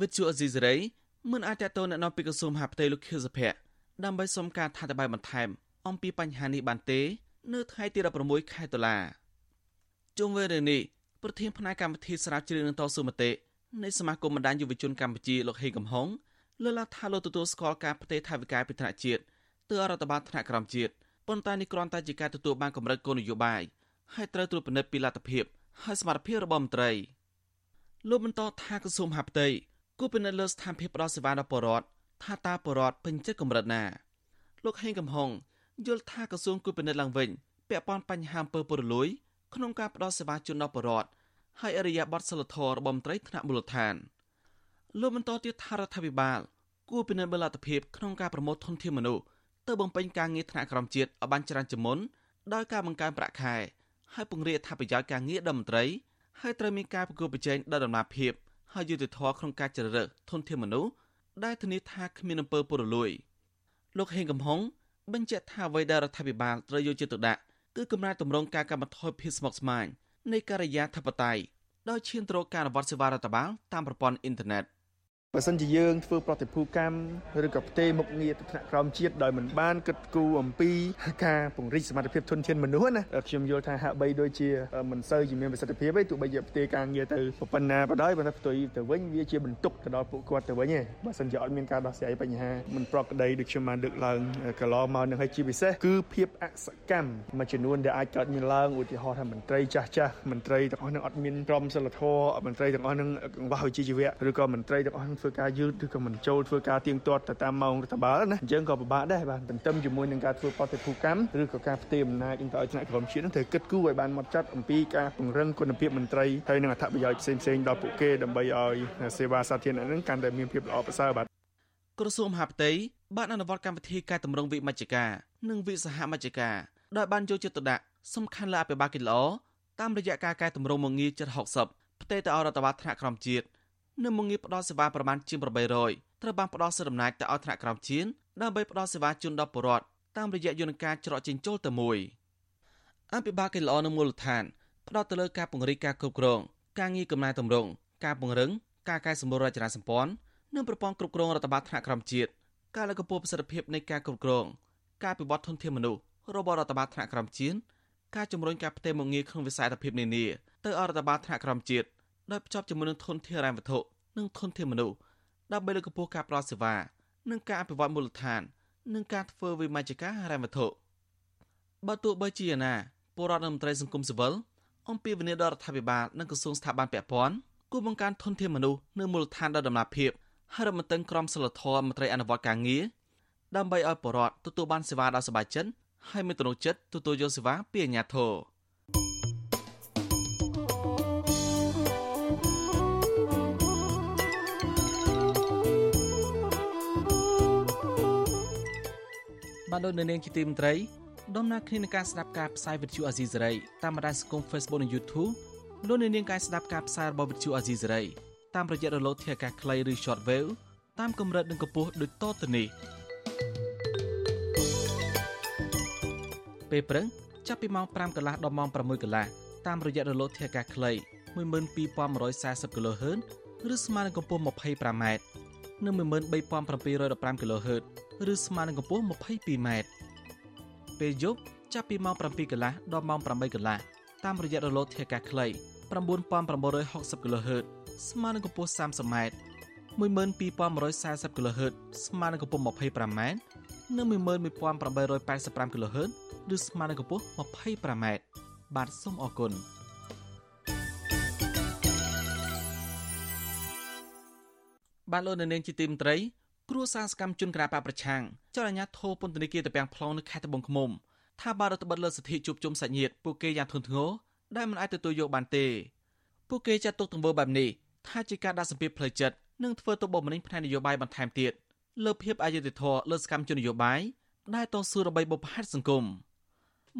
វិទ្យុអេស៊ីសេរីមិនអាចតទៅអ្នកនាំពីក្រសួងមហាផ្ទៃលោកខៀវសុភ័ក្រដើម្បីសុំការថាតបាយបន្ថែមអំពីបញ្ហានេះបានទេ នៅថ្ងៃទី16ខែតុលាជុំវិញរឿងនេះប្រធានផ្នែកកម្មវិធីស្រាវជ្រាវនឹងតស៊ូមតិ នៃសមាគមបណ្ដាញយុវជនកម្ពុជាលោកហេងកំហុងលើកឡើងថាលោកទទួលស្គាល់ការផ្ទេរថវិកាពីថ្នាក់ជាតិទៅរដ្ឋបាលថ្នាក់ក្រោមជាតិប៉ុន្តែនេះគ្រាន់តែជាការទទួលបានកម្រិតគោលនយោបាយហើយត្រូវត្រួតពិនិត្យពីលទ្ធភាពហើយសមត្ថភាពរបស់មន្ត្រីលោកបន្តថាក្រសួងមហាផ្ទៃគូពិនិត្យលើស្ថានភាពផ្ដល់សេវាដល់ប្រជាពលរដ្ឋថាតើប្រជាពលរដ្ឋពេញចិត្តកម្រិតណា លោកហេងកំហុងយល់ថាក្រសួងគូពិនិត្យឡើងវិញពាក់ព័ន្ធបញ្ហាអំពើពុករលួយក្នុងការផ្ដល់សេវាជូនដល់ប្រជាពលរដ្ឋ ហើយអរិយាប័ត្រសិលធម៌របស់មន្ត្រីថ្នាក់មូលដ្ឋានលោកបន្តទៀតថារដ្ឋាភិបាលគួរពិនិត្យមើលលទ្ធភាពក្នុងការប្រមូលធនធានមនុស្សទៅបំពេញការងារថ្នាក់ក្រោមជាតិឲ្យបានច្រើនជាងមុនដោយការបង្កើនប្រាក់ខែហើយពង្រីកអត្ថប្រយោជន៍ការងារដល់មន្ត្រីហើយត្រូវមានការប្រគល់ប្រជែងដល់ដំណាភៀបហើយយុត្តិធម៌ក្នុងការជ្រើសរើសធនធានមនុស្សដែលធានាថាគ្មានអំពើពុករលួយលោកហេងកំហុងបញ្ជាក់ថាអ្វីដែលរដ្ឋាភិបាលត្រូវយកចិត្តទុកដាក់គឺកំណែតម្រង់ការកាត់បន្ថយភាពស្មុគស្មាញ នៃការិយាធិបតេយ្យដោយឈានទៅរកការអនុវត្តសេវារដ្ឋបាលតាមប្រព័ន្ធអ៊ីនធឺណិត។ បើសិនជាយើងធ្វើប្រតិភូកម្មឬក៏ផ្ទេរមុខងារទៅថ្នាក់ក្រោមជាតិដោយមិនបានគិតគូរអំពីការពង្រីកសមត្ថភាពធនធានមនុស្សណាខ្ញុំយល់ថាហាក់បីដូចជាមិនសូវជាមានប្រសិទ្ធភាពទេទោះបីជាផ្ទេរការងារទៅប៉ុណ្ណាក៏ដោយប៉ុន្តែផ្ទុយទៅវិញវាជាបន្ទុកទៅដល់ពួកគាត់ទៅវិញឯងបើសិនជាអត់មានការដោះស្រាយបញ្ហាមិនប្រក្រតីដូចខ្ញុំបានលើកឡើងកន្លងមកនឹងហើយជាពិសេសគឺភាពអសកម្មមួយចំនួនដែលអាចកើតមានឡើងឧទាហរណ៍ថាមន្ត្រីចាស់ចាស់មន្ត្រីទាំងអស់នឹងអត់មានក្រមសីលធម៌មន្ត្រីទាំងអស់នឹងកង្វះវិជ្ជាជីវៈឬក៏មន្ត្រីទាំងអស់នឹងធ្វើការយឺតឬក៏មិនចូលធ្វើការទៀងទាត់ទៅតាមម៉ោងរដ្ឋបាលណាអញ្ចឹងក៏ពិបាកដែរបាទទន្ទឹមជាមួយនឹងការធ្វើបដិភូកម្មឬក៏ការផ្ទេរអំណាចទៅឲ្យថ្នាក់ក្រមជាតិនឹងត្រូវគិតគូរឲ្យបានម៉ត់ចត់អំពីការពង្រឹងគុណភាពមន្ត្រីហើយនិងអត្ថប្រយោជន៍ផ្សេងៗដល់ពួកគេដើម្បីឲ្យសេវាសាធារណៈនឹងកាន់តែមានភាពល្អប្រសើរបាទក្រសួងមហាផ្ទៃបានអនុវត្តកម្មវិធីកែតម្រង់វិមជ្ឈការនិងវិសហមជ្ឈការដោយបានយកចិត្តទុកដាក់សំខាន់លើអភិបាលកិច្ចល្អតាមរយៈការកែតម្រង់មងារចិត្ត60ផ្ទេរទៅឲ្យរដ្ឋបាលថ្នាក់ក្រោមជាតិ និងមងារផ្ដល់សេវាប្រមាណជាង800ត្រូវបានផ្ដល់សិទ្ធិអំណាចទៅឲ្យថ្នាក់ក្រោមជាតិដើម្បីផ្ដល់សេវាជូនដល់ប្រជាពលរដ្ឋតាមរយៈយន្តការច្រកចេញចូលទៅមួយអភិបាលកិច្ចល្អនៅមូលដ្ឋានផ្ដោតទៅលើការពង្រីកការគ្រប់គ្រងការងារកំណែតម្រង់ការពង្រឹងការកែសម្រួលរចនាសម្ព័ន្ធនិងប្រព័ន្ធគ្រប់គ្រងរដ្ឋបាលថ្នាក់ក្រោមជាតិការលើកកម្ពស់ប្រសិទ្ធភាពនៃការគ្រប់គ្រងការពិវត្តធនធានមនុស្សរបស់រដ្ឋបាលថ្នាក់ក្រោមជាតិការជំរុញការផ្ទេរមកងារក្នុងវិស័យអត្ថភាពនានាទៅអរដ្ឋបាលថ្នាក់ក្រោមជាតិ ដោយភ្ជាប់ជាមួយនឹងធនធានរ៉ែវត្ថុនិងធនធានមនុស្សដើម្បីលើកកម្ពស់ការផ្តល់សេវានិងការអភិវឌ្ឍមូលដ្ឋាននិងការធ្វើវិមជ្ឈការរ៉ែវត្ថុបើទោះបីជាណាពលរដ្ឋនិងមន្ត្រីសង្គមស៊ីវិលអំពាវនាវដល់រដ្ឋាភិបាលនិងក្រសួងស្ថាប័នពាក់ព័ន្ធគួរបង្កើនធនធានមនុស្សនៅមូលដ្ឋានដល់ដំណាភិបហើយរដ្ឋមន្ត្រីក្រមសីលធម៌មន្ត្រីអនុវត្តការងារដើម្បីឲ្យពលរដ្ឋទទួលបានសេវាដោយសុបាយចិត្តហើយមានទំនុកចិត្តទទួលយកសេវាពីអាជ្ញាធរ។ បានដោយនៅនាងជាទីមន្ត្រីដំណើរគ្នានឹងការស្ដាប់ការផ្សាយវិទ្យុអាស៊ីសេរីតាមបណ្ដាញសង្គម Facebook និង YouTube លោកនាងការស្ដាប់ការផ្សាយរបស់វិទ្យុអាស៊ីសេរីតាមរយៈរលកធាតុអាកាសខ្លីឬ Shortwave តាមកម្រិតនិងកម្ពស់ដូចតទៅនេះពេលព្រឹកចាប់ពីម៉ោង5កន្លះដល់ម៉ោង6កន្លះតាមរយៈរលកធាតុអាកាសខ្លី12140 kHz ឬស្មើនឹងកម្ពស់ 25m និង13715 kHz ឬស្មើនឹងកម្ពស់ 22m ពេលយប់ចាប់ពីម៉ោង7កន្លះដល់ម៉ោង8កន្លះតាមរយៈរលកធាតុអាកាសខ្លី9960 kHz ស្មើនឹងកម្ពស់ 30m 12140 kHz ស្មើនឹងកម្ពស់ 25m និង11885 kHz ឬស្មើនឹងកម្ពស់ 25m បាទសូមអរគុណបាទលោកនាងជាទីមន្ត្រី គ្រួសារសកម្មជនក្រាបប្រឆាំងចលនាធោពន្ធនាគារតពាំង plong នៅខេត្តត្បូងឃ្មុំថាបារដ្ឋបិទលើសិទ្ធិជួបជុំសាច់ញាតិពួកគេយ៉ាងធ្ងន់ធ្ងរដែលមិនអាចទទួលយកបានទេពួកគេចាត់ទុកទង្វើបែបនេះថាជាការដាក់សម្ពាធផ្លូវចិត្តនិងធ្វើទុកបុកម្នេញផ្នែកនយោបាយបន្ថែមទៀតលើភាពអយុត្តិធម៌លើសកម្មជននយោបាយដែលតស៊ូដើម្បីបុព្វហេតុសង្គម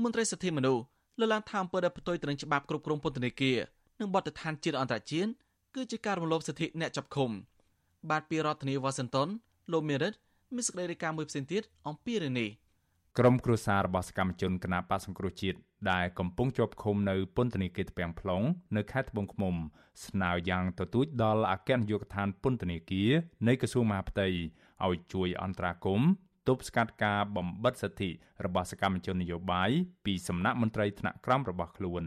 មន្ត្រីសិទ្ធិមនុស្សលើកឡើងថាអំពើដែលផ្ទុយទៅនឹងច្បាប់គ្រប់គ្រងពន្ធនាគារនិងបទដ្ឋានជាតិអន្តរជាតិគឺជាការរំលោភសិទ្ធិអ្នកចាប់ឃុំ បាទពីរដ្ឋធានីវ៉ាស៊ីនតោន លោកមេរិតមានសេចក្តីរាយការណ៍មួយផ្សេងទៀតអំពីរឿងនេះក្រុមគ្រួសាររបស់សកម្មជនគណបកសង្គ្រោះជាតិដែលកំពុងជាប់ឃុំនៅពន្ធនាគារទ្វាំង plong នៅខេត្តត្បូងឃ្មុំ ស្នើយ៉ាងទទូចដល់អគ្គនាយកដ្ឋានពន្ធនាគារនៃក្រសួងមហាផ្ទៃឲ្យជួយអន្តរាគមន៍ទប់ស្កាត់ការបំបិទសិទ្ធិរបស់សកម្មជននយោបាយពីសំណាក់មន្ត្រីថ្នាក់ក្រោមរបស់ខ្លួន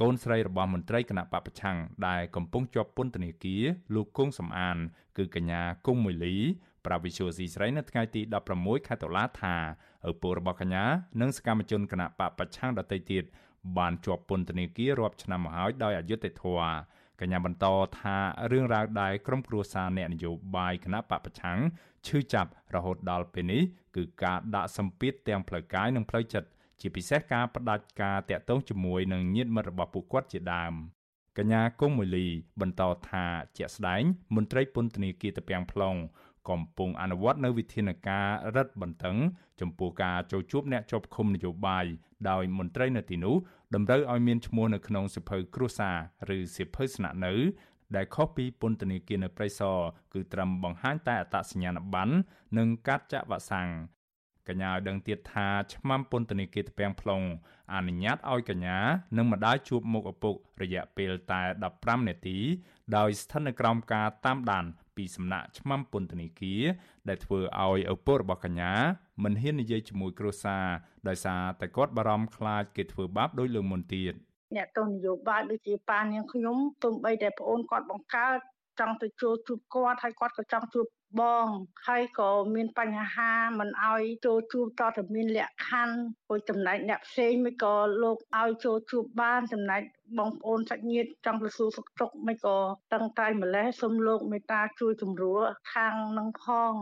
កូនស្រីរបស់មន្ត្រីគណៈបពប្រឆាំងដែលកំពុងជាប់ពន្ធនាគារលោកគង់សំអាន គឺកញ្ញាគង់មួយលីប្រាវិសុយស៊ីស្រីនៅថ្ងៃទី16ខែតុលាថាឪពុករបស់កញ្ញានិងសកម្មជនគណៈបពប្រឆាំងដទៃទៀតបានជាប់ពន្ធនាគាររាប់ឆ្នាំមកហើយដោយអយុត្តិធម៌កញ្ញាបន្តថារឿងរ៉ាវដែលក្រុមគ្រួសារអ្នកនយោបាយគណៈបពប្រឆាំងឈឺចាប់រហូតដល់ពេលនេះគឺការដាក់សម្ពាធទាំងផ្លូវកាយនិងផ្លូវចិត្ត ជាពិសេសការផ្ដាច់ការតាក់ទងជាមួយនឹងញាតិមិត្តរបស់ពួកគាត់ជាដើមកញ្ញាគង់មូលីបន្តថាជាក់ស្ដែងមន្ត្រីពន្ធនាគារតាពាំង plong កំពុងអនុវត្តនៅវិធានការរឹតបន្តឹងចំពោះការចូលជួបអ្នកជាប់ឃុំនយោបាយដោយមន្ត្រីនៅទីនោះតម្រូវឲ្យមានឈ្មោះនៅក្នុងសិភៅគ្រួសារឬសិភៅស្នាក់នៅ ដែលខុសពីពន្ធនាគារនៅព្រៃសរគឺត្រឹមបង្ហាញតែអត្តសញ្ញាណប័ណ្ណនិងកាតចាក់វ៉ាក់សាំង កញ្ញាឲ្យដឹងទៀតថាឆ្មាំពន្ធនាគារទ្ពាំង plong អនុញ្ញាតឲ្យកញ្ញានិងម្ដាយជួបមុខឪពុករយៈពេលតែ15នាទីដោយស្ថិតនៅក្រោមការតាមដាន ពីសំណាក់ឆ្មាំពន្ធនាគារដែលធ្វើឲ្យឪពុករបស់កញ្ញាមិនហ៊ាននិយាយជាមួយគ្រួសារដោយសារតែគាត់បារម្ភខ្លាចគេធ្វើបាបដោយលើមុនទៀតអ្នកទស្សនយោបាយដូចជាប៉ានាងខ្ញុំទោះបីតែប្អូនគាត់បង្កើតចង់ទៅចូលជួបគាត់ហើយគាត់ក៏ចង់ជួប បងហើយក៏មានបញ្ហាមិនអោយចូលជួបតតែមានលក្ខខណ្ឌព្រោះចំណែកអ្នកផ្សេងមិនក៏លោកឲ្យចូលជួបបានចំណែកបងប្អូនសាច់ញាតិចង់ទៅសួរសុខទុក្ខមិនក៏តឹងតែម្លេះសូមលោកមេត្តាជួយជំរួសខាងនឹងផង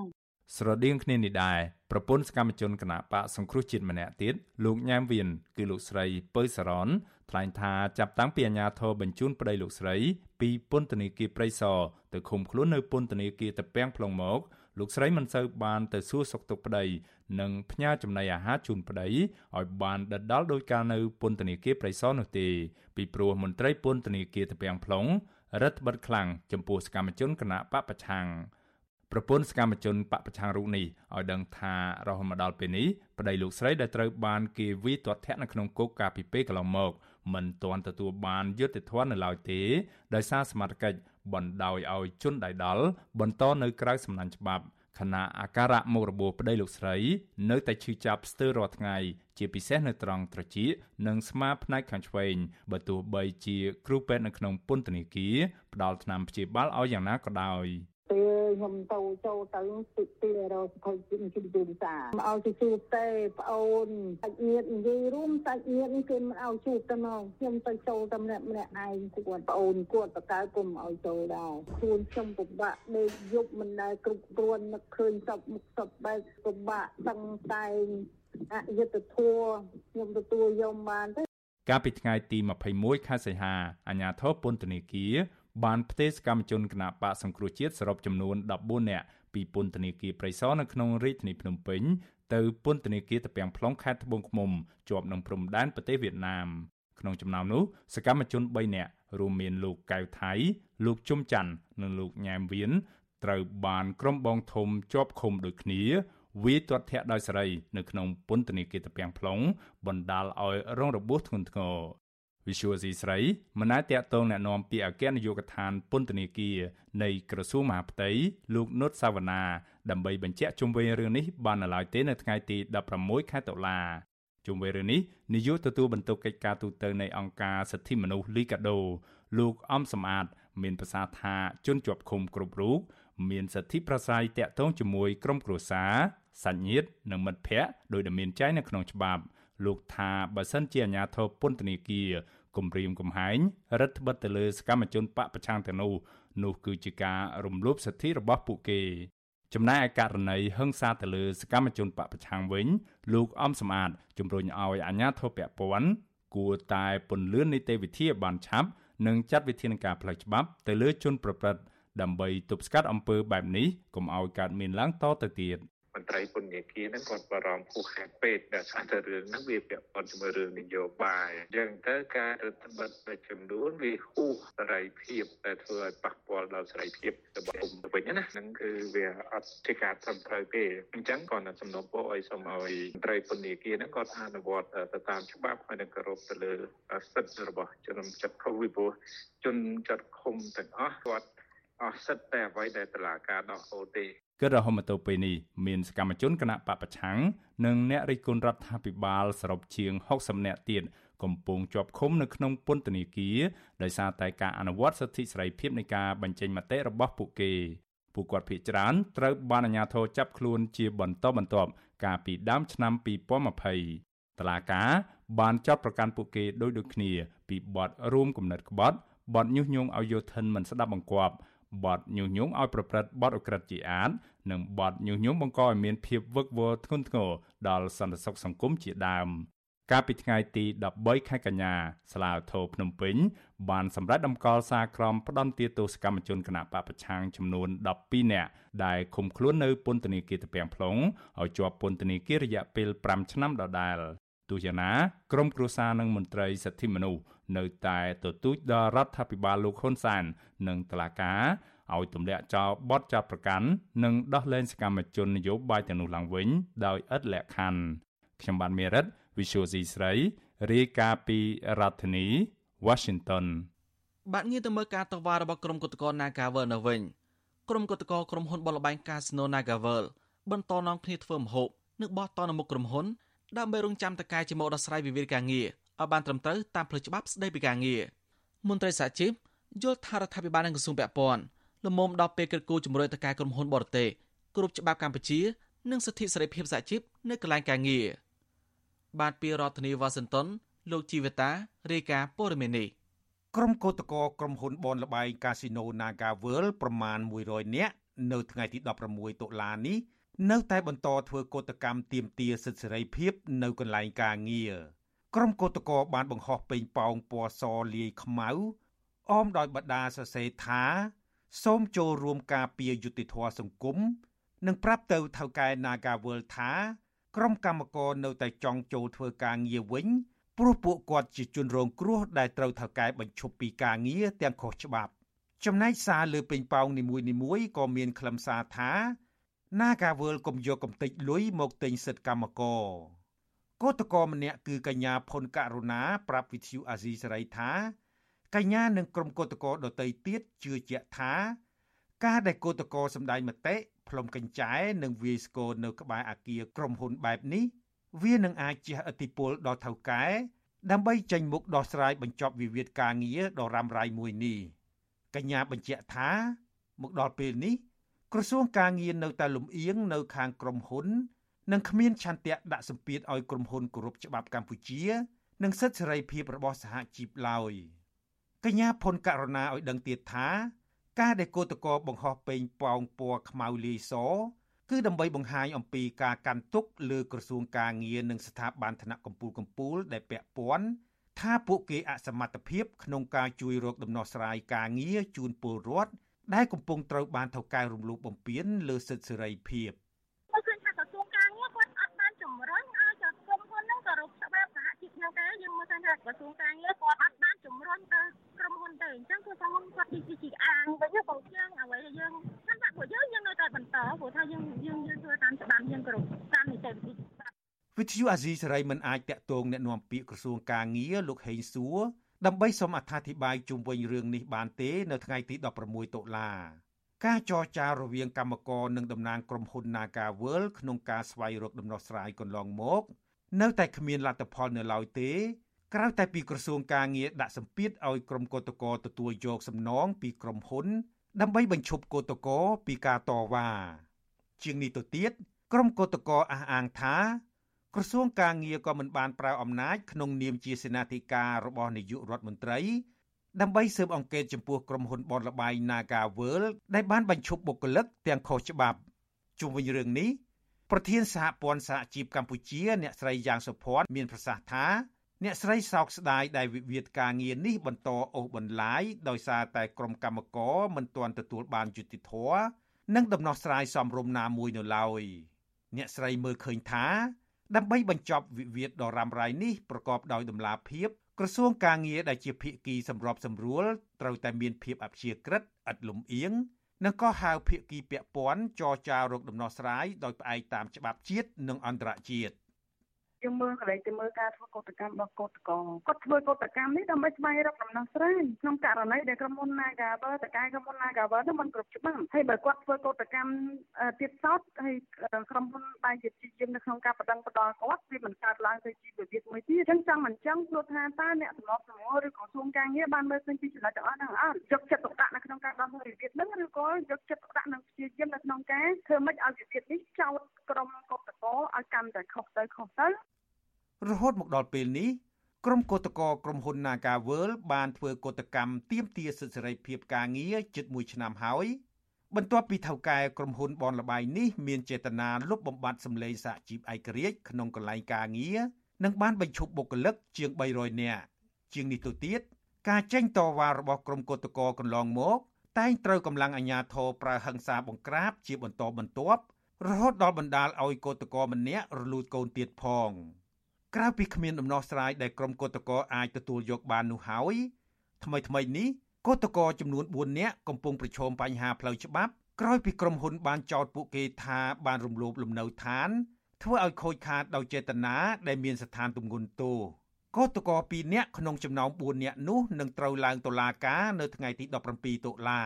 ស្រដៀងគ្នានេះដែរប្រពន្ធសកម្មជនគណៈបកសង្គ្រោះជាតិម្នាក់ទៀតលោកញ៉ាមវៀនគឺលោកស្រីពៅសរន ថ្លែងថាចាប់តាំងពីអាញាធរបញ្ជូនប្តីលោកស្រី ពីពន្ធនាគារព្រៃសរទៅឃុំខ្លួននៅពន្ធនាគារតាពាំង plong មកលោកស្រីមិនសូវបានទៅសួរសុខទុក្ខប្តីនិងផ្ញើចំណីអាហារជូនប្តីឲ្យបានដិតដល់ដោយការនៅពន្ធនាគារព្រៃសរនោះទេពីព្រោះមន្ត្រីពន្ធនាគារតាពាំង plong រដ្ឋបិទខ្លាំងចំពោះសកម្មជនគណៈបពប្រឆាំងប្រពន្ធសកម្មជនបពប្រឆាំងរូបនេះឲ្យដឹងថារហូតមកដល់ពេលនេះប្តីលោកស្រីដែលត្រូវបានគេវាយទាត់ធាក់នៅក្នុងគុកកាលពីពេលកន្លងមក មិនទាន់ទទួលបានយុត្តិធម៌នៅឡើយទេដោយសារសមត្ថកិច្ចបណ្ដោយឲ្យជនដៃដល់បន្តនៅក្រៅសំណាញ់ច្បាប់ខណៈអាការៈមុខរបួសប្តីលោកស្រី នៅតែឈឺចាប់ស្ទើររាល់ថ្ងៃជាពិសេសនៅត្រង់ត្រចៀកនិងស្មាផ្នែកខាងឆ្វេងបើទោះបីជាគ្រូពេទ្យនៅក្នុងពន្ធនាគារផ្ដល់ថ្នាំព្យាបាលឲ្យយ៉ាងណាក៏ដោយ ពេលខ្ញុំទៅចូលទៅទីទីរកសុខភាពជំនួយសាមកឲ្យទៅជួបទេប្អូនសាច់ញាតិនិយាយរួមសាច់ញាតិគេមិនឲ្យជួបទៅមកខ្ញុំទៅចូលតែម្នាក់ម្នាក់ឯងគាត់ប្អូនគាត់បកៅគុំឲ្យចូលដែរខ្លួនខ្ញុំពិបាកដេកយប់មិនដែលគ្រប់គ្រាន់នឹកឃើញសពមុខសពបែបពិបាកតឹងតែងអយុត្តិធម៌ខ្ញុំទទួលយកបានទេកាលពីថ្ងៃទី21ខែសីហាអាជ្ញាធរពន្ធនាគារ បានផ្ទេរសកម្មជនគណបកសង្គ្រោះជាតិសរុបចំនួន14នាក់ពីពន្ធនាគារព្រៃសរនៅក្នុងរាជធានីភ្នំពេញទៅពន្ធនាគារតាពាំង plong ខេត្តត្បូងឃ្មុំជាប់នឹងព្រំដែនប្រទេសវៀតណាមក្នុងចំណោមនោះសកម្មជន3នាក់រួមមានលោកកៅថៃ លោកជុំច័ន្ទនិងលោកញ៉ែមវៀនត្រូវបានក្រុមបងធំជាប់ឃុំដូចគ្នាវាទាត់ធាក់ដោយសេរីនៅក្នុងពន្ធនាគារតាពាំង plong បណ្ដាលឲ្យរងរបួសធ្ងន់ធ្ងរ វិសុវស៊ីស្រីមិនអាចតាក់ទងแนะនាំពាក្យអគ្គនាយកដ្ឋានពន្ធនាគារនៃក្រសួងមហាផ្ទៃលោកនុតសាវណ្ណាដើម្បីបញ្ជាក់ជុំវិញរឿងនេះបាននៅឡើយទេនៅថ្ងៃទី16ខែតុលាជុំវិញរឿងនេះនាយកទទួលបន្ទុកកិច្ចការទូតនៃអង្គការសិទ្ធិមនុស្សលីកាដូលោកអំសំអាត មានប្រសាសន៍ថាជនជាប់ឃុំគ្រប់រូបមានសិទ្ធិប្រស័យតាក់ទងជាមួយក្រុមគ្រួសារសាច់ញាតិនិងមិត្តភ័ក្តិដោយដែលមានចែងនៅក្នុងច្បាប់ លោកថាបើសិនជាអាជ្ញាធរពន្ធនាគារគម្រាមកំហែងរដ្ឋបិទទៅលើសកម្មជនបកប្រឆាំងទាំងនោះនោះគឺជាការរំលោភសិទ្ធិរបស់ពួកគេចំណែកឯករណីហិង្សាទៅលើសកម្មជនបកប្រឆាំងវិញ លោកអំសំអាតជំរុញឲ្យអាជ្ញាធរពាក់ព័ន្ធគួរតែពន្លឿននីតិវិធីឲ្យបានឆាប់និងចាត់វិធានការផ្លូវច្បាប់ទៅលើជនប្រព្រឹត្តដើម្បីទប់ស្កាត់អំពើបែបនេះកុំឲ្យកើតមានឡើងតទៅទៀត។ មន្ត្រីពន្ធនាគារហ្នឹងគាត់បារម្ភហួសហេតុពេកដែលថាទៅរឿងហ្នឹងវាពាក់ព័ន្ធជាមួយរឿងនយោបាយអញ្ចឹងទៅការរដ្ឋបិទមួយចំនួនវាហួសសេរីភាពតែធ្វើឲ្យប៉ះពាល់ដល់សេរីភាពរបស់គុំទៅវិញណាហ្នឹងគឺវាអត់ជាការត្រឹមត្រូវទេអញ្ចឹងគាត់សំណូមពរឲ្យសូមឲ្យមន្ត្រីពន្ធនាគារហ្នឹងគាត់អនុវត្តទៅតាមច្បាប់ហើយនឹងគោរពទៅលើសិទ្ធិរបស់ជនចិត្តខុសពីព្រោះជនចិត្តឃុំទាំងអស់គាត់អស់សិទ្ធតែអ្វីដែលតឡាការដោះហូតទេ គិតរហូតមកទល់ពេលនេះមានសកម្មជនគណៈបពប្រឆាំងនិងអ្នករិះគន់រដ្ឋាភិបាលសរុបជាង60នាក់ទៀតកំពុងជាប់ឃុំនៅក្នុងពន្ធនាគារដោយសារតែការអនុវត្តសិទ្ធិសេរីភាពនៃការបញ្ចេញមតិរបស់ពួកគេពួកគាត់ភ័យច្រើនត្រូវបានអាជ្ញាធរចាប់ខ្លួនជាបន្តបន្ទាប់កាលពីដើមឆ្នាំ2020តឡាកាបានចាប់ប្រកាន់ពួកគេដោយដូចគ្នាពីបទរួមគំនិតក្បត់បទញុះញង់ឲ្យយោធិនមិនស្ដាប់បង្គាប់ បទញុះញង់ឲ្យប្រព្រឹត្តបទអក្រិតជាអាតនិងបទញុះញង់បង្កឲ្យមានភាពវឹកវរធ្ងន់ធ្ងរដល់សន្តិសុខសង្គមជាដើមកាលពីថ្ងៃទី13ខែកញ្ញាសាលាធរភ្នំពេញ បានសម្រេចដំកល់សារក្រមផ្ដន្ទាទោសកម្មជនគណៈបពប្រឆាំងចំនួន12នាក់ដែលឃុំខ្លួននៅពន្ធនាគារតាពាំង plong ឲ្យជាប់ពន្ធនាគាររយៈពេល5ឆ្នាំដដែល ទោះយ៉ាងណាក្រមគ្រួសារនិងមន្ត្រីសិទ្ធិមនុស្សនៅតែទទូចដល់រដ្ឋាភិបាលលោកហ៊ុនសែននិងតុលាការឲ្យទម្លាក់ចោលបទចាប់ប្រកាន់និងដោះលែងសកម្មជននយោបាយទាំងនោះឡើងវិញដោយឥតលក្ខខណ្ឌខ្ញុំបានមេរិត Visual C ស្រីរាយការណ៍ពីរដ្ឋធានី Washington បាទងារទៅមើលការតវ៉ារបស់ក្រុមគឧតកោ Nagavel នៅវិញក្រុមគឧតកោក្រុមហ៊ុនបលបែងកាស៊ីណូ Nagavel បន្តនាំគ្នាធ្វើមហូបនិងបោះតនៅមុខក្រុមហ៊ុន ដើម្បីរងចាំតកាយជាមកដោះស្រាយវិវាទការងារឲ្យបានត្រឹមត្រូវតាមផ្លូវច្បាប់ស្តីពីការងារមន្ត្រីសហជីពយល់ថារដ្ឋាភិបាលនិងក្រសួងពាក់ព័ន្ធលមុំដល់ពេលកិត្តគូជំរឿនទៅការក្រុមហ៊ុនបរទេសគ្រប់ច្បាប់កម្ពុជា និងសិទ្ធិសេរីភាពសហជីពនៅកន្លែងការងារបាទពីរដ្ឋធានីវ៉ាស៊ីនតោនលោកជីវតារាយការណ៍ព័ត៌មាននេះក្រុមកោតក្រក្រុមហ៊ុនបនលបែងកាស៊ីណូ Naga World ប្រមាណ100នាក់នៅថ្ងៃទី16តុលានេះ នៅតែបន្តធ្វើកោតកម្មទាមទារសិទ្ធិសេរីភាពនៅកន្លែងការងារក្រុមកោតក្របានបង្ហោះពេញប៉ោងពណ៌សលាយខ្មៅអមដោយបដាសរសេរថា សូមចូលរួមការពារយុតិធធម៌សង្គមនិងប្រាប់ទៅថៅកែ Naga World ថាក្រុមកម្មករនៅតែចង់ចូលធ្វើការងារវិញព្រោះពួកគាត់ជាជនរងគ្រោះដែលត្រូវថៅកែបញ្ឈប់ពីការងារទាំងខុសច្បាប់ ចំណែកសារលើពេញប៉ោងនីមួយៗក៏មានខ្លឹមសារថា Nagawal កុំយកកំទេចលុយមកទិញសិទ្ធិកម្មករកោតក្រម្នាក់គឺកញ្ញាផុនករុណាប្រាប់វិទ្យុអាស៊ីសេរីថាកញ្ញានិងក្រុមកោតក្រដទៃទៀតជឿជាក់ថាការដែលកោតក្រសម្ដែងមតិផ្លុំកញ្ចែនិងវាយស្គរនៅក្បែរអាគារក្រុមហ៊ុនបែបនេះវានឹងអាចជះឥទ្ធិពលដល់ថៅកែដើម្បីចេញមុខដោះស្រាយបញ្ចប់វិវាទការងារដ៏រ៉ាំរ៉ៃមួយនេះកញ្ញាបញ្ជាក់ថាមកដល់ពេលនេះ ក្រសួងការងារនៅតែលំអៀងនៅខាងក្រុមហ៊ុននិងគ្មានឆន្ទៈដាក់សម្ពាធឲ្យក្រុមហ៊ុនគោរពច្បាប់កម្ពុជា និងសិទ្ធិសេរីភាពរបស់សហជីពឡើយកញ្ញាផុនករណាឲ្យដឹងទៀតថា ការដែលគឧតកោបង្ហោះពេញប៉ោងពណ៌ខ្មៅលាយសគឺដើម្បីបង្ហាញអំពីការកាន់ទុកលើក្រសួងការងារនិងស្ថាប័នថ្នាក់កម្ពុជាកម្ពុជាដែលពាក់ព័ន្ធថាពួកគេអសមត្ថភាពក្នុងការជួយរកដំណោះស្រាយការងារជូនពលរដ្ឋ ដែលកំពុងត្រូវបានថៅកែរំលោភបំពានលើសិទ្ធិសេរីភាពខ្ញុំឃើញថាក្រសួងការងារគាត់អត់បានជំរុញឲ្យក្រុមហ៊ុនហ្នឹងគោរពច្បាប់សហជីពហ្នឹងដែរយើងមើលថាក្រសួងការងារគាត់អត់បានជំរុញទៅក្រុមហ៊ុនទេអញ្ចឹងគឺក្រុមហ៊ុនគាត់ទីជាអាងវិញបងជាងអ្វីដែលយើងខ្ញុំថាពួកយើងយើងនៅតែបន្តព្រោះថាយើងយើងយើងធ្វើតាមច្បាប់យើងគោរពតាមនីតិវិធីវិទ្យុអាស៊ីសេរីមិនអាចតាក់ទងแนะនាំពាក្យក្រសួងការងារលោកហេងសួរ ដើម្បីសូមអត្ថាធិប្បាយជុំវិញរឿងនេះបានទេ នៅថ្ងៃទី16តុលាការចរចារវាងកម្មករនិងតំណាងក្រុមហ៊ុន Naga World ក្នុងការស្វែងរកដំណោះស្រាយកន្លងមក នៅតែគ្មានលទ្ធផលនៅឡើយទេ ក្រៅតែពីក្រសួងការងារដាក់សម្ពាធឲ្យក្រុមកោតក្រទទួលយកសំណងពីក្រុមហ៊ុន ដើម្បីបញ្ឈប់កោតក្រពីការតវ៉ាជាងនេះទៅទៀតក្រុមកោតក្រអះអាងថា ក្រសួងការងារក៏មិនបានប្រើអំណាចក្នុងនាមជាសេនាធិការរបស់នាយករដ្ឋមន្ត្រីដើម្បីស៊ើបអង្កេតចំពោះក្រុមហ៊ុនបនលបាយ Naga World ដែលបានបញ្ឈប់បុគ្គលិកទាំងខុសច្បាប់ជុំវិញរឿងនេះប្រធានសហព័ន្ធសហជីពកម្ពុជា អ្នកស្រីយ៉ាងសុភ័ណ្ឌមានប្រសាសន៍ថាអ្នកស្រីសោកស្ដាយដែលវិវាទការងារនេះបន្តអូសបន្លាយដោយសារតែក្រុមកម្មករមិនទាន់ទទួលបានយុត្តិធម៌និងដំណោះស្រាយសមរម្យណាមួយនៅឡើយអ្នកស្រីមើលឃើញថា ដើម្បីបញ្ចប់វិវាទដ៏រ៉ាំរ៉ៃនេះប្រកបដោយតម្លាភាពក្រសួងការងារដែលជាភាគីសម្របសម្រួលត្រូវតែមានភាពអព្យាក្រឹតឥតលំអៀងនិងក៏ហៅភាគីពាក់ព័ន្ធចរចាររកដំណោះស្រាយដោយផ្អែកតាមច្បាប់ជាតិនិងអន្តរជាតិ យើងមើលកន្លែងទៅមើលការធ្វើកោតកម្មរបស់កោតកងគាត់ធ្វើកោតកម្មនេះដើម្បីស្វែងរកដំណោះស្រាយក្នុងករណីដែលក្រុមហ៊ុន Nagawer តកែក្រុមហ៊ុន Nagawer នោះมันគ្រប់ច្បាប់ហើយបើគាត់ធ្វើកោតកម្មទៀតសោតហើយក្រុមហ៊ុនបែរជាជាជានៅក្នុងការបដិងផ្ដាល់គាត់វាមិនកើតឡើងទៅជាវិវាទមួយទៀតអញ្ចឹងចង់មិនចង់ព្រោះថាតើអ្នកសម្របសម្រួលឬក្រសួងការងារបានមើលឃើញពីចំណុចទាំងអស់ហ្នឹងអត់យកចិត្តទុកដាក់នៅក្នុងការដោះស្រាយវិវាទហ្នឹងឬក៏យកចិត្តទុកដាក់នឹងព្យាយាមនៅក្នុងការធ្វើម៉េចឲ្យវិវាទនេះចោតក្រុមកុបតកឲ្យកាន់តែខុសទៅខុសទៅ រហូតមកដល់ពេលនេះក្រុមកោតក្រក្រុមហ៊ុន Naga World បានធ្វើកោតកម្មទាមទារសិទ្ធិសេរីភាពការងារជិត1ឆ្នាំហើយបន្ទាប់ពីថៅកែក្រុមហ៊ុនបនលបៃនេះមានចេតនាលុបបំបាត់សម្លេងសហជីពឯករាជ្យក្នុងកន្លែងការងារនិងបានបញ្ឈប់បុគ្គលិកជាង300នាក់ជាងនេះទៅទៀតការចេញតវ៉ារបស់ក្រុមកោតក្រកន្លងមកតែងត្រូវកម្លាំងអាជ្ញាធរប្រើហិង្សាបង្ក្រាបជាបន្តបន្ទាប់រហូតដល់បណ្ដាលឲ្យកោតក្រម្នាក់រលូតកូនទៀតផង។ ក្រៅពីគ្មានដំណោះស្រាយដែលក្រុមកោតក្រអាចទទួលយកបាននោះហើយថ្មីថ្មីនេះកោតក្រចំនួន4នាក់កំពុងប្រឈមបញ្ហាផ្លូវច្បាប់ក្រោយពីក្រុមហ៊ុនបានចោទពួកគេថាបានរំលោភលំនៅឋាន ធ្វើឲ្យខូចខាតដោយចេតនាដែលមានស្ថានទម្ងន់ទោសកោតក្រ2នាក់ក្នុងចំណោម4នាក់នោះនឹងត្រូវឡើងតុលាការនៅថ្ងៃទី17តុលា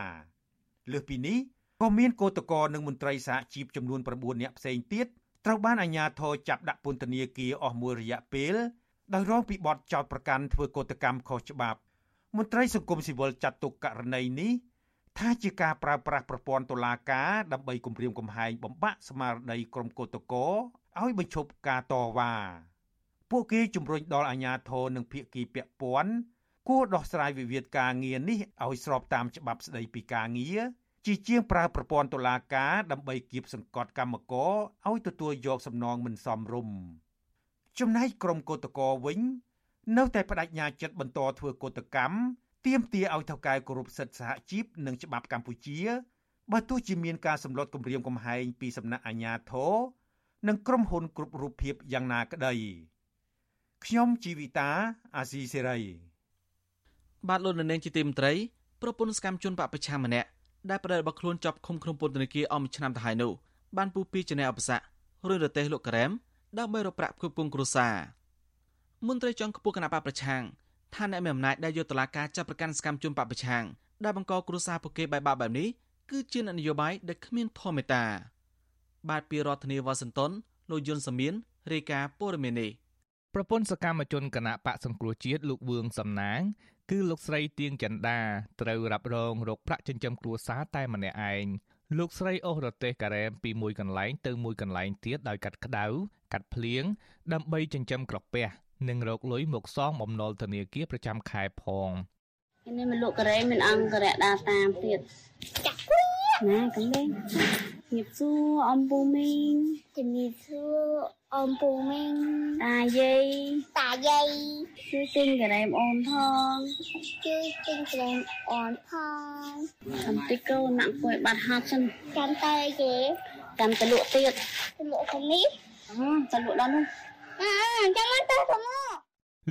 លើសពីនេះក៏មានកោតក្រនិងមន្ត្រីសហជីពចំនួន9នាក់ផ្សេងទៀត ត្រូវបានអាជ្ញាធរចាប់ដាក់ពន្ធនាគារអស់មួយរយៈពេលដោយរងពីបទចោទប្រកាន់ធ្វើកោតកម្មខុសច្បាប់មន្ត្រីសង្គមស៊ីវិលចាត់ទុកករណីនេះថាជាការប្រើប្រាស់ប្រព័ន្ធតុលាការដើម្បីគម្រាមកំហែងបំបាក់ស្មារតីក្រុមកោតក្រឲ្យបញ្ឈប់ការតវ៉ាពួកគេជំរុញដល់អាជ្ញាធរនិងភាគីពាក់ព័ន្ធគួរដោះស្រាយវិវាទការងារនេះឲ្យស្របតាមច្បាប់ស្តីពីការងារ ជាជាងប្រើប្រព័ន្ធតុលាការដើម្បីគៀបសង្កត់កម្មករឲ្យទទួលយកសំណងមិនសមរម្យចំណែកក្រុមកោតក្រវិញ នៅតែបដិញ្ញាចិត្តបន្តធ្វើកោតកម្មទាមទារឲ្យថៅកែគោរពសិទ្ធិសហជីពនិងច្បាប់កម្ពុជាបើទោះជាមានការសម្លុតគម្រាមកំហែងពីសំណាក់អាជ្ញាធរនិងក្រុមហ៊ុនគ្រប់រូបភាពយ៉ាងណាក្តីខ្ញុំជីវិតាអាស៊ីសេរីបាទលោកនាងជាទីមត្រីប្រពន្ធសកម្មជនបពប្រឆាំងម្នាក់ ដែលប្រដៅរបស់ខ្លួនជាប់ឃុំក្នុងពន្ធនាគារអមឆ្នាំទៅហើយនោះបានពុះពីចំណែអបស័ករួចរទេះលោកការ៉ែមដើម្បីរកប្រាក់ផ្គត់ផ្គង់គ្រួសារមន្ត្រីជាន់ខ្ពស់គណៈបកប្រឆាំងថាអ្នកមានអំណាចដែលយកតឡាការចាប់ប្រកាន់សកម្មជនបពប្រឆាំងដែលបង្កគ្រួសារពួកគេបែបបាក់បែបនេះគឺជានយោបាយដែលគ្មានធម៌មេត្តាបាទពីរដ្ឋធានីវ៉ាស៊ីនតោនលោកយុនសាមៀនរាយការណ៍ព័ត៌មាននេះប្រពន្ធសកម្មជនគណៈបកសង្គ្រោះជាតិលោកវឿងសំណាង គឺលោកស្រីទៀងចន្ទាត្រូវរ៉ាប់រងរោគប្រាក់ចិញ្ចឹមគ្រួសារតែម្នាក់ឯងលោកស្រីអូសរទេសការ៉េមពីមួយកន្លែងទៅមួយកន្លែងទៀតដោយកាត់ក្តៅកាត់ភ្លៀងដើម្បីចិញ្ចឹមក្រពះនិងរកលុយមកសងបំណុលធនាគារប្រចាំខែផងនេះមិនលក់ការ៉េមានអង្គរៈដាតាមទៀតចាក់ណាកំលេង ញៀបសួរអំពូមីងជំរាបសួរអំពូមីងតាយាយតាយាយជួយទិញការ៉េមអូនផងជួយទិញការ៉េមអូនផងអំតិកូនណាក់គួយបាត់ហាត់សិនកាន់តែគេកាន់ទៅលក់ទៀតទៅលក់ខាងនេះទៅលក់ដល់នោះអឺចាំមកទៅទៅមក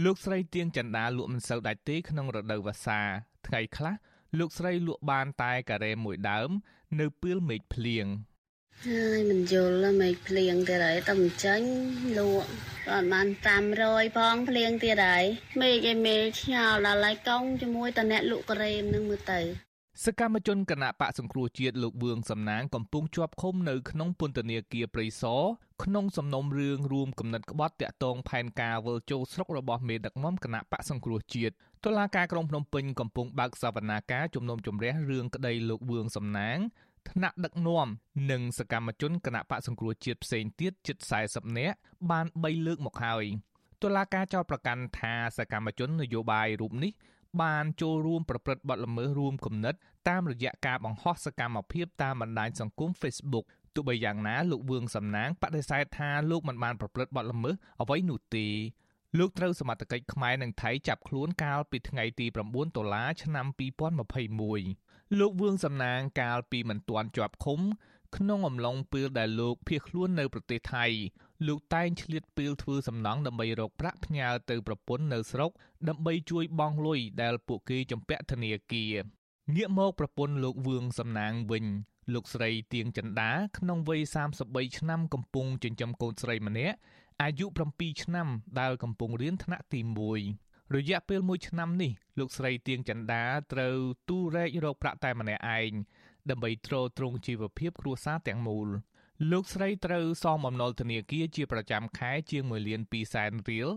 លោកស្រីទៀងចន្ទាលក់មិនសូវដាច់ទេក្នុងរដូវវស្សាថ្ងៃខ្លះលោកស្រីលក់បានតែការ៉េមួយដើម នៅពេលមេឃភ្លៀងហើយមិនយល់មេឃភ្លៀងទៀតហើយតែមិនចាញ់លក់ក៏បាន500ផងភ្លៀងទៀតហើយមេឃឯមេឃឆ្ងល់ដល់ហើយកង់ជាមួយតអ្នកលក់ការ៉េនឹងមើលទៅសកម្មជនគណៈបកសង្គ្រោះជាតិលោកវឿងសំណាងកំពុងជាប់ឃុំនៅក្នុងពន្ធនាគារព្រៃសរ ក្នុងសំណុំរឿងរួមគំនិតក្បត់តាក់ទងផែនការវិលចូលស្រុករបស់មេដឹកនាំគណៈបកសង្គ្រោះជាតិតុលាការក្រុងភ្នំពេញកំពុងបើកសវនាការជំនុំជម្រះរឿងក្តីលោកវឿងសំណាងថ្នាក់ដឹកនាំនិងសកម្មជនគណៈបកសង្គ្រោះជាតិផ្សេងទៀតជិត40នាក់បាន3លើកមកហើយតុលាការចោទប្រកាន់ថាសកម្មជននយោបាយរូបនេះបានចូលរួមប្រព្រឹត្តបទល្មើសរួមគំនិតតាមរយៈការបង្ហោះសកម្មភាពតាមបណ្ដាញសង្គម Facebook ទោះបីយ៉ាងណាលោកវឿងសំណាងបដិសេធថាលោកមិនបានប្រព្រឹត្តបទល្មើសអ្វីនោះទេលោកត្រូវសមត្ថកិច្ចខ្មែរនិងថៃចាប់ខ្លួនកាលពីថ្ងៃទី9តុលាឆ្នាំ2021លោកវឿងសំណាងកាលពីមិនទាន់ជាប់ឃុំ ក្នុងអំឡុងពេលដែលលោកភៀសខ្លួននៅប្រទេសថៃលោកតែងឆ្លៀតពេលធ្វើសំណង់ដើម្បីរកប្រាក់ផ្ញើទៅប្រពន្ធនៅស្រុក ដើម្បីជួយបង់លុយដែលពួកគេជំពាក់ធនាគារងាកមកប្រពន្ធលោកវឿងសំណាងវិញ លោកស្រីទៀងចន្ទាក្នុងវ័យ33ឆ្នាំកំពុងចិញ្ចឹមកូនស្រីម្នាក់អាយុ7ឆ្នាំដែលកំពុងរៀនថ្នាក់ទី1រយៈពេល1ឆ្នាំនេះលោកស្រីទៀងចន្ទាត្រូវទូរែករកប្រាក់តែម្នាក់ឯងដើម្បីទ្រទ្រង់ជីវភាពគ្រួសារទាំងមូលលោកស្រីត្រូវសងបំណុលធនាគារជាប្រចាំខែជាង1លាន2សែនរៀល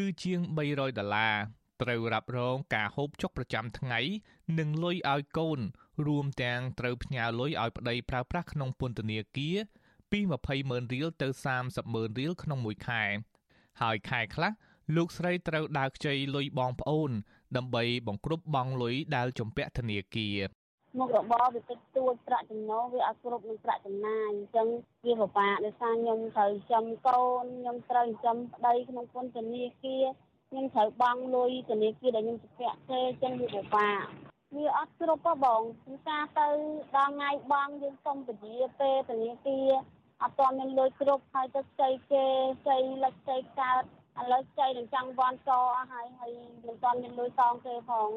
ឬជាង300ដុល្លារត្រូវរ៉ាប់រងការហូបចុកប្រចាំថ្ងៃ និងលុយឲ្យកូនរួមទាំងត្រូវផ្ញើលុយឲ្យប្តីប្រើប្រាស់ក្នុងពន្ធនាគារពី20ម៉ឺនរៀលទៅ30ម៉ឺនរៀលក្នុងមួយខែហើយខែខ្លះលោកស្រីត្រូវដើរខ្ចីលុយបងប្អូន ដើម្បីបង្គ្រប់បង់លុយដែលជំពាក់ធនាគារមុខរបរវាតិចតួចប្រាក់ចំណូលវាអត់គ្រប់នឹងប្រាក់ចំណាយអញ្ចឹងវាពិបាកដោយសារខ្ញុំត្រូវចំកូនខ្ញុំត្រូវចំប្តីក្នុងពន្ធនាគារខ្ញុំត្រូវបង់លុយធនាគារដែលខ្ញុំជំពាក់ទេអញ្ចឹងវាពិបាក វាអត់គ្រប់ទេបងគឺការទៅដល់ថ្ងៃបង់យើងសុំពជាពេលធនាគារអត់ទាន់មានលុយគ្រប់ហើយទៅខ្ចីគេខ្ចីលិចខ្ចីកើតឥឡូវខ្ចីនឹងចង់វ៉ាន់កអស់ហើយហើយមិនទាន់មានលុយសងគេផង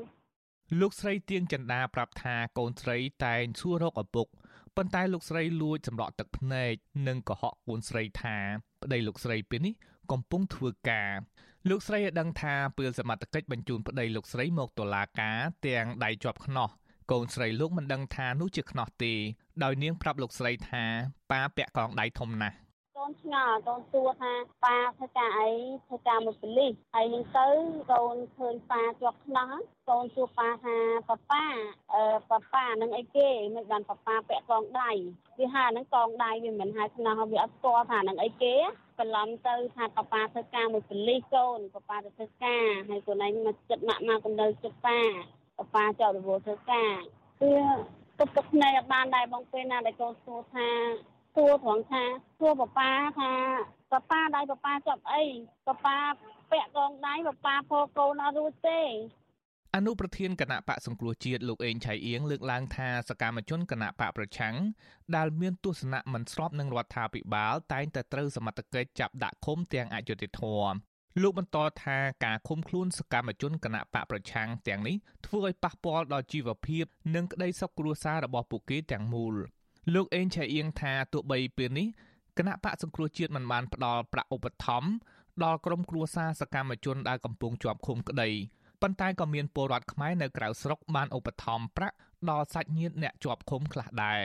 លោកស្រីទៀងចន្ទាប្រាប់ថាកូនស្រីតែងសួររកឪពុកប៉ុន្តែលោកស្រីលួចសម្រក់ទឹកភ្នែកនិងកុហកកូនស្រីថាប្តីលោកស្រីពេលនេះកំពុងធ្វើការ លោកស្រីឲ្យដឹងថាពេលសមត្ថកិច្ចបញ្ជូនប្តីលោកស្រីមកតុលាការទាំងដៃជាប់ខ្នោះកូនស្រីលោកមិនដឹងថានោះជាខ្នោះទេដោយនាងប្រាប់លោកស្រីថាប៉ាពាក់កងដៃធំណាស់កូ នឆ្ងល់កូនសួរថាប៉ាធ្វើការអីធ្វើការមួយប៉ូលីសហើយនឹងទៅកូនឃើញប៉ាជាប់ខ្នោះកូនសួរប៉ាថាប៉ាប៉ាអឺប៉ាប៉ានឹងអីគេមិនបានប៉ាប៉ាពាក់កងដៃវាហៅហ្នឹងកងដៃវាមិនហៅខ្នោះវាអត់ស្គាល់ថានឹងអីគេបន្លំទៅថាប៉ាប៉ាធ្វើការមួយប៉ូលីសកូនប៉ាប៉ាទៅធ្វើការហើយកូនឯងមកចិត្តម៉ាក់មកកំដៅចិត្តប៉ាប៉ាប៉ាចោលរវល់ធ្វើការគឺទុកទុកភ្នែកអត់បានដែរបងពេលណាដែលកូនសួរថា សួរត្រង់ថាសួរប៉ាប៉ាថាប៉ាប៉ាដៃប៉ាប៉ាចាប់អីប៉ាប៉ាពាក់កងដៃប៉ាប៉ាផកូនអត់រួចទេអនុប្រធានគណៈបកសង្គ្រោះជាតិលោកអេងឆៃអៀងលើកឡើងថាសកម្មជនគណៈបកប្រឆាំងដែលមានទស្សនៈមិនស្របនឹងរដ្ឋាភិបាលតែងតែត្រូវសមត្ថកិច្ចចាប់ដាក់ឃុំទាំងអយុត្តិធម៌លោកបន្តថាការឃុំខ្លួនសកម្មជនគណៈបកប្រឆាំងទាំងនេះធ្វើឲ្យប៉ះពាល់ដល់ជីវភាពនិងក្តីសុខគ្រួសាររបស់ពួកគេទាំងមូល លោកអេងឆៃអៀងថាទោះបីពេលនេះគណៈបកសង្គ្រោះជាតិមិនបានផ្ដល់ប្រាក់ឧបត្ថម្ភដល់ក្រុមគ្រួសារសកម្មជនដែលកំពុងជាប់ឃុំក្តីប៉ុន្តែក៏មានពលរដ្ឋខ្មែរនៅក្រៅស្រុកបានឧបត្ថម្ភប្រាក់ដល់សាច់ញាតិអ្នកជាប់ឃុំខ្លះដែរ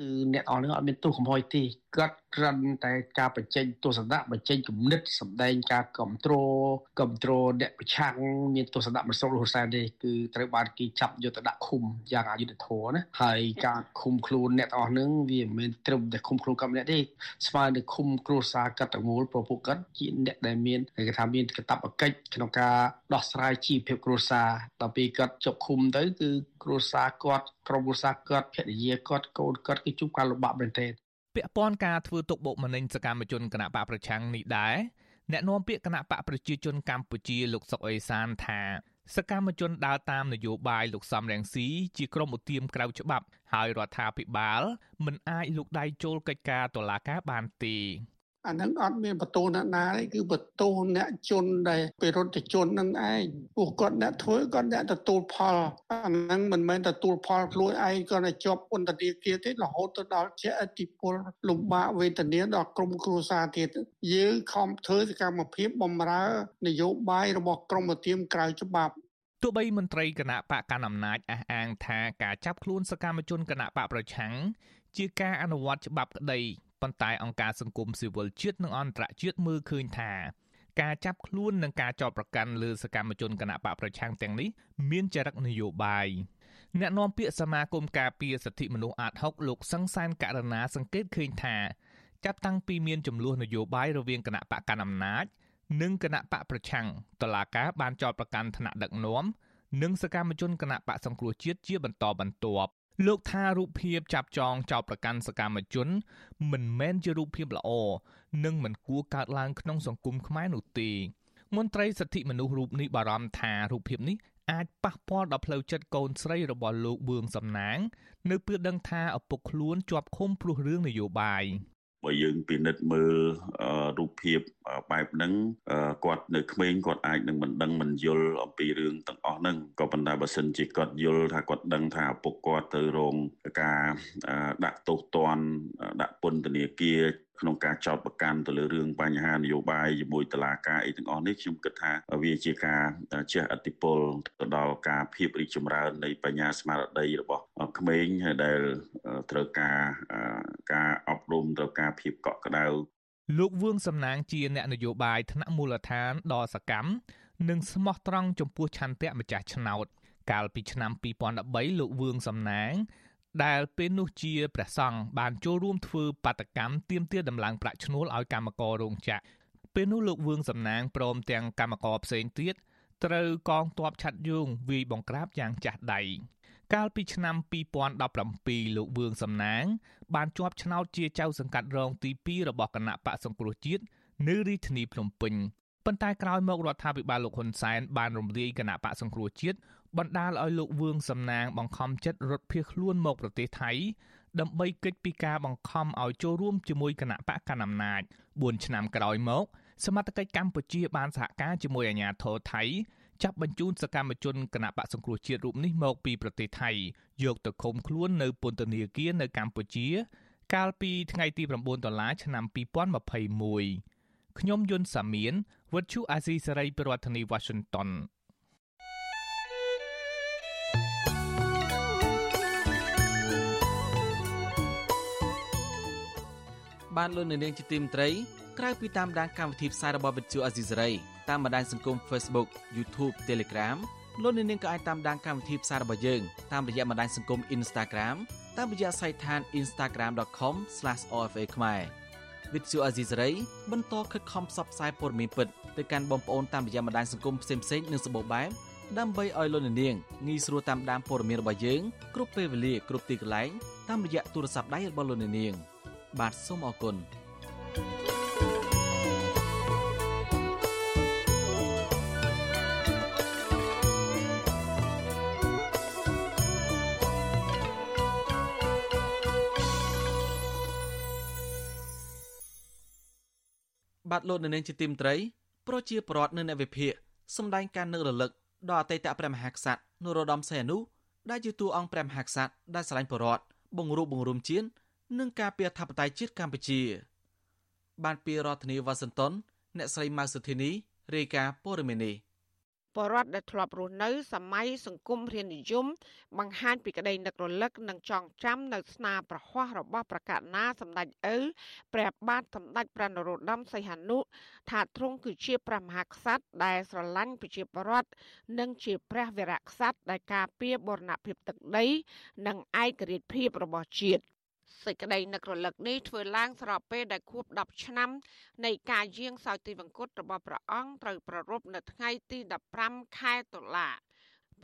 គឺអ្នកអស់នឹងអត់មានទោសកំហុសទេ គាត់គ្រាន់តែការបញ្ចេញទស្សនៈបញ្ចេញគំនិតសម្ដែងការគ្រប់គ្រងគ្រប់គ្រងអ្នកប្រឆាំងមានទស្សនៈមិនស្រុករស់សែនទេគឺត្រូវបានគេចាប់យកទៅដាក់ឃុំយ៉ាងអយុត្តិធម៌ណាហើយការឃុំខ្លួនអ្នកទាំងអស់នឹងវាមិនមែនត្រឹមតែឃុំខ្លួនគាត់ម្នាក់ទេស្មើនឹងឃុំគ្រួសារកាត់ទាំងមូលព្រោះពួកគាត់ជាអ្នកដែលមានគេថាមានកាតព្វកិច្ចក្នុងការដោះស្រាយជីវភាពគ្រួសារដល់ពេលគាត់ជាប់ឃុំទៅគឺគ្រួសារគាត់ក្រុមគ្រួសារគាត់ភរិយាគាត់កូនគាត់គឺជួបការលំបាកមែនទែន ពាក់ព័ន្ធការធ្វើទុកបុកម្នេញសកម្មជនគណៈបកប្រឆាំងនេះដែរអ្នកនាំពាក្យគណៈបកប្រជាជនកម្ពុជាលោកសុកអេសានថាសកម្មជនដើរតាមនយោបាយលោកសំរងស៊ីជាក្រុមឧទាមក្រៅច្បាប់ ហើយរដ្ឋាភិបាលមិនអាចលូកដៃចូលកិច្ចការតុលាការបានទេ អាហ្នឹងអត់មានបន្ទោសអ្នកណាទេគឺបន្ទោសអ្នកជនដែលពីរដ្ឋជននឹងឯងពួកគាត់អ្នកធ្វើគាត់អ្នកទទួលផលអាហ្នឹងមិនមែនទទួលផលខ្លួនឯងគាត់តែជាប់ពន្ធនាគារទេរហូតទៅដល់ជាអតិពលលំបាកវេទនាដល់ក្រុមគ្រួសារទៀតយើងខំធ្វើសកម្មភាពបំរើ នយោបាយរបស់ក្រមឧទាមក្រៅច្បាប់ទោះបីមន្ត្រីគណៈបកកណ្ដាលអំណាចអះអាងថាការចាប់ខ្លួនសកម្មជនគណៈបកប្រឆាំងជាការអនុវត្តច្បាប់ក្តី ប៉ុន្តែអង្គការសង្គមស៊ីវិលជាតិនិងអន្តរជាតិមើលឃើញថាការចាប់ខ្លួននិងការចោទប្រកាន់លើសកម្មជនគណបកប្រឆាំងទាំងនេះមានចរិតនយោបាយអ្នកនាំពាក្យសមាគមការពារសិទ្ធិមនុស្សអាត6លោកសង្សានករណាសង្កេតឃើញថាចាប់តាំងពីមានចំនួននយោបាយរវាងគណៈបកកណ្ដាលអំណាច និងគណៈបកប្រឆាំងតឡាការបានចោទប្រកាន់ថ្នាក់ដឹកនាំនិងសកម្មជនគណៈបកសង្គ្រោះជាតិជាបន្តបន្ទាប់ លោកថារូបភាពចាប់ចងចោតប្រកាន់សកម្មជន មិនមែនជារូបភាពល្អនិងមិនគួរកើតឡើងក្នុងសង្គមខ្មែរនោះទេមន្ត្រីសិទ្ធិមនុស្សរូបនេះបារម្ភថារូបភាពនេះអាចប៉ះពាល់ដល់ផ្លូវចិត្តកូនស្រីរបស់លោកបឿងសំណាង នៅពេលដឹងថាឪពុកខ្លួនជាប់ឃុំព្រោះរឿងនយោបាយ បើយើងពិនិត្យមើលរូបភាពបែបហ្នឹងគាត់នៅក្មេងគាត់អាចនឹងមិនដឹងមិនយល់អំពីរឿងទាំងអស់ហ្នឹងក៏ប៉ុន្តែបើសិនជាគាត់យល់ថាគាត់ដឹងថាឪពុកគាត់ទៅរងការដាក់ទោសទណ្ឌដាក់ពន្ធនាគារ ក្នុងការចោតប្រកាន់ទៅលើរឿងបញ្ហានយោបាយជាមួយតឡាការអីទាំងអស់នេះខ្ញុំគិតថាវាជាការជះឥទ្ធិពលទៅដល់ការភាពរីកចម្រើននៃបញ្ញាស្មារតីរបស់ក្មេងដែលត្រូវការការអប់រំត្រូវការភាពកក់ក្ដៅលោកវឿងសំណាងជាអ្នកនយោបាយថ្នាក់មូលដ្ឋានដ៏សកម្មនិងស្មោះត្រង់ចំពោះឆន្ទៈម្ចាស់ឆ្នោត កាលពីឆ្នាំ2013លោកវឿងសំណាង ដែលពេលនោះជាព្រះសង្ឃបានចូលរួមធ្វើបាតកម្មទាមទារដំឡើងប្រាក់ឈ្នួលឲ្យកម្មកររោងចក្រពេលនោះលោកវឿងសំណាងព្រមទាំងកម្មករផ្សេងទៀតត្រូវកងទ័ពឆាត់យងវាយបង្ក្រាបយ៉ាងចាស់ដៃកាលពីឆ្នាំ2017លោកវឿងសំណាង បានជាប់ឆ្នោតជាចៅសង្កាត់រងទី2របស់គណៈបកសង្គ្រោះជាតិនៅរាជធានីភ្នំពេញ ប៉ុន្តែក្រោយមករដ្ឋាភិបាលលោកហ៊ុនសែនបានរំលាយគណៈបកសង្គ្រោះជាតិបណ្ដាលឲ្យលោកវឿងសំណាងបង្ខំចិត្តរត់ភៀសខ្លួនមកប្រទេសថៃដើម្បីគេចពីការបង្ខំឲ្យចូលរួមជាមួយគណៈបកកណ្ដាលអំណាច4ឆ្នាំក្រោយមក សមត្ថកិច្ចកម្ពុជាបានសហការជាមួយអាជ្ញាធរថៃចាប់បញ្ជូនសកម្មជនគណៈបកសង្គ្រោះជាតិរូបនេះមកពីប្រទេសថៃយកទៅឃុំខ្លួននៅពន្ធនាគារនៅកម្ពុជា កាលពីថ្ងៃទី9ដុល្លារឆ្នាំ2021 ខ្ញុំយុនសាមៀនវិទ្យុអាស៊ីសេរីប្រធានាធិបតី Washington បបានលោកនាងជាទីមត្រីក្រៅពីតាមដានកម្មវិធីផ្សាយរបស់វិទ្យុអេស៊ីសរ៉ៃតាមបណ្ដាញសង្គម Facebook YouTube Telegram លោកនាងក៏អាចតាមដានកម្មវិធីផ្សាយរបស់យើងតាមរយៈបណ្ដាញសង្គម Instagram តាមរយៈសាច់ឋាន instagram.com/ofa ខ្មែរ វិទ្យុអេស៊ីសរ៉ៃបន្តខិតខំផ្សព្វផ្សាយព័ត៌មានពិតទៅកាន់បងប្អូនតាមរយៈបណ្ដាញសង្គមផ្សេងៗនិងសម្បូរបែបដើម្បីឲ្យលោកនាងងាយស្រួលតាមដានព័ត៌មានរបស់យើងគ្រប់ពេលវេលាគ្រប់ទីកន្លែងតាមរយៈទូរស័ព្ទដៃរបស់លោកនាង បាទសូមអរគុណ បាទលោកនៅនាងជាទីមត្រីប្រជាប្រដ្ឋនៅអ្នកវិភាគសម្ដែងការនឹករលឹកដល់អតីតព្រះមហាក្សត្រនរោត្តមសីហនុដែលជាតួអង្គព្រះមហាក្សត្រដែលស្រឡាញ់ប្រជារដ្ឋបង្រួបបង្រួមជាតិនិងការពារធិបតេយ្យជាតិកម្ពុជា បានពីរដ្ឋធានីវ៉ាស៊ីនតោនអ្នកស្រីម៉ៅសុធីនីរាយការណ៍ព័ត៌មាននេះ បរដ្ឋដែលធ្លាប់រស់នៅសម័យសង្គមរាជនិយមបង្ហាញពីក្តីនឹករលឹកនិងចងចាំនៅស្នាប្រហ័សរបស់ប្រកាសណាសម្ដេចឪព្រះបាទសម្ដេចព្រះនរោត្តមសីហនុថាទ្រង់គឺជាព្រះមហាក្សត្រដែលស្រឡាញ់ប្រជាពលរដ្ឋនិងជាព្រះវរៈក្សត្រដែលការពារបូរណភាពទឹកដី និងឯករាជ្យភាពរបស់ជាតិ សេចក្តីនឹករលឹកនេះធ្វើឡើងស្របពេលដែលខួប10ឆ្នាំនៃការយាងសោយទិវង្គតរបស់ព្រះអង្គត្រូវប្រារព្ធនៅថ្ងៃទី15ខែតុលា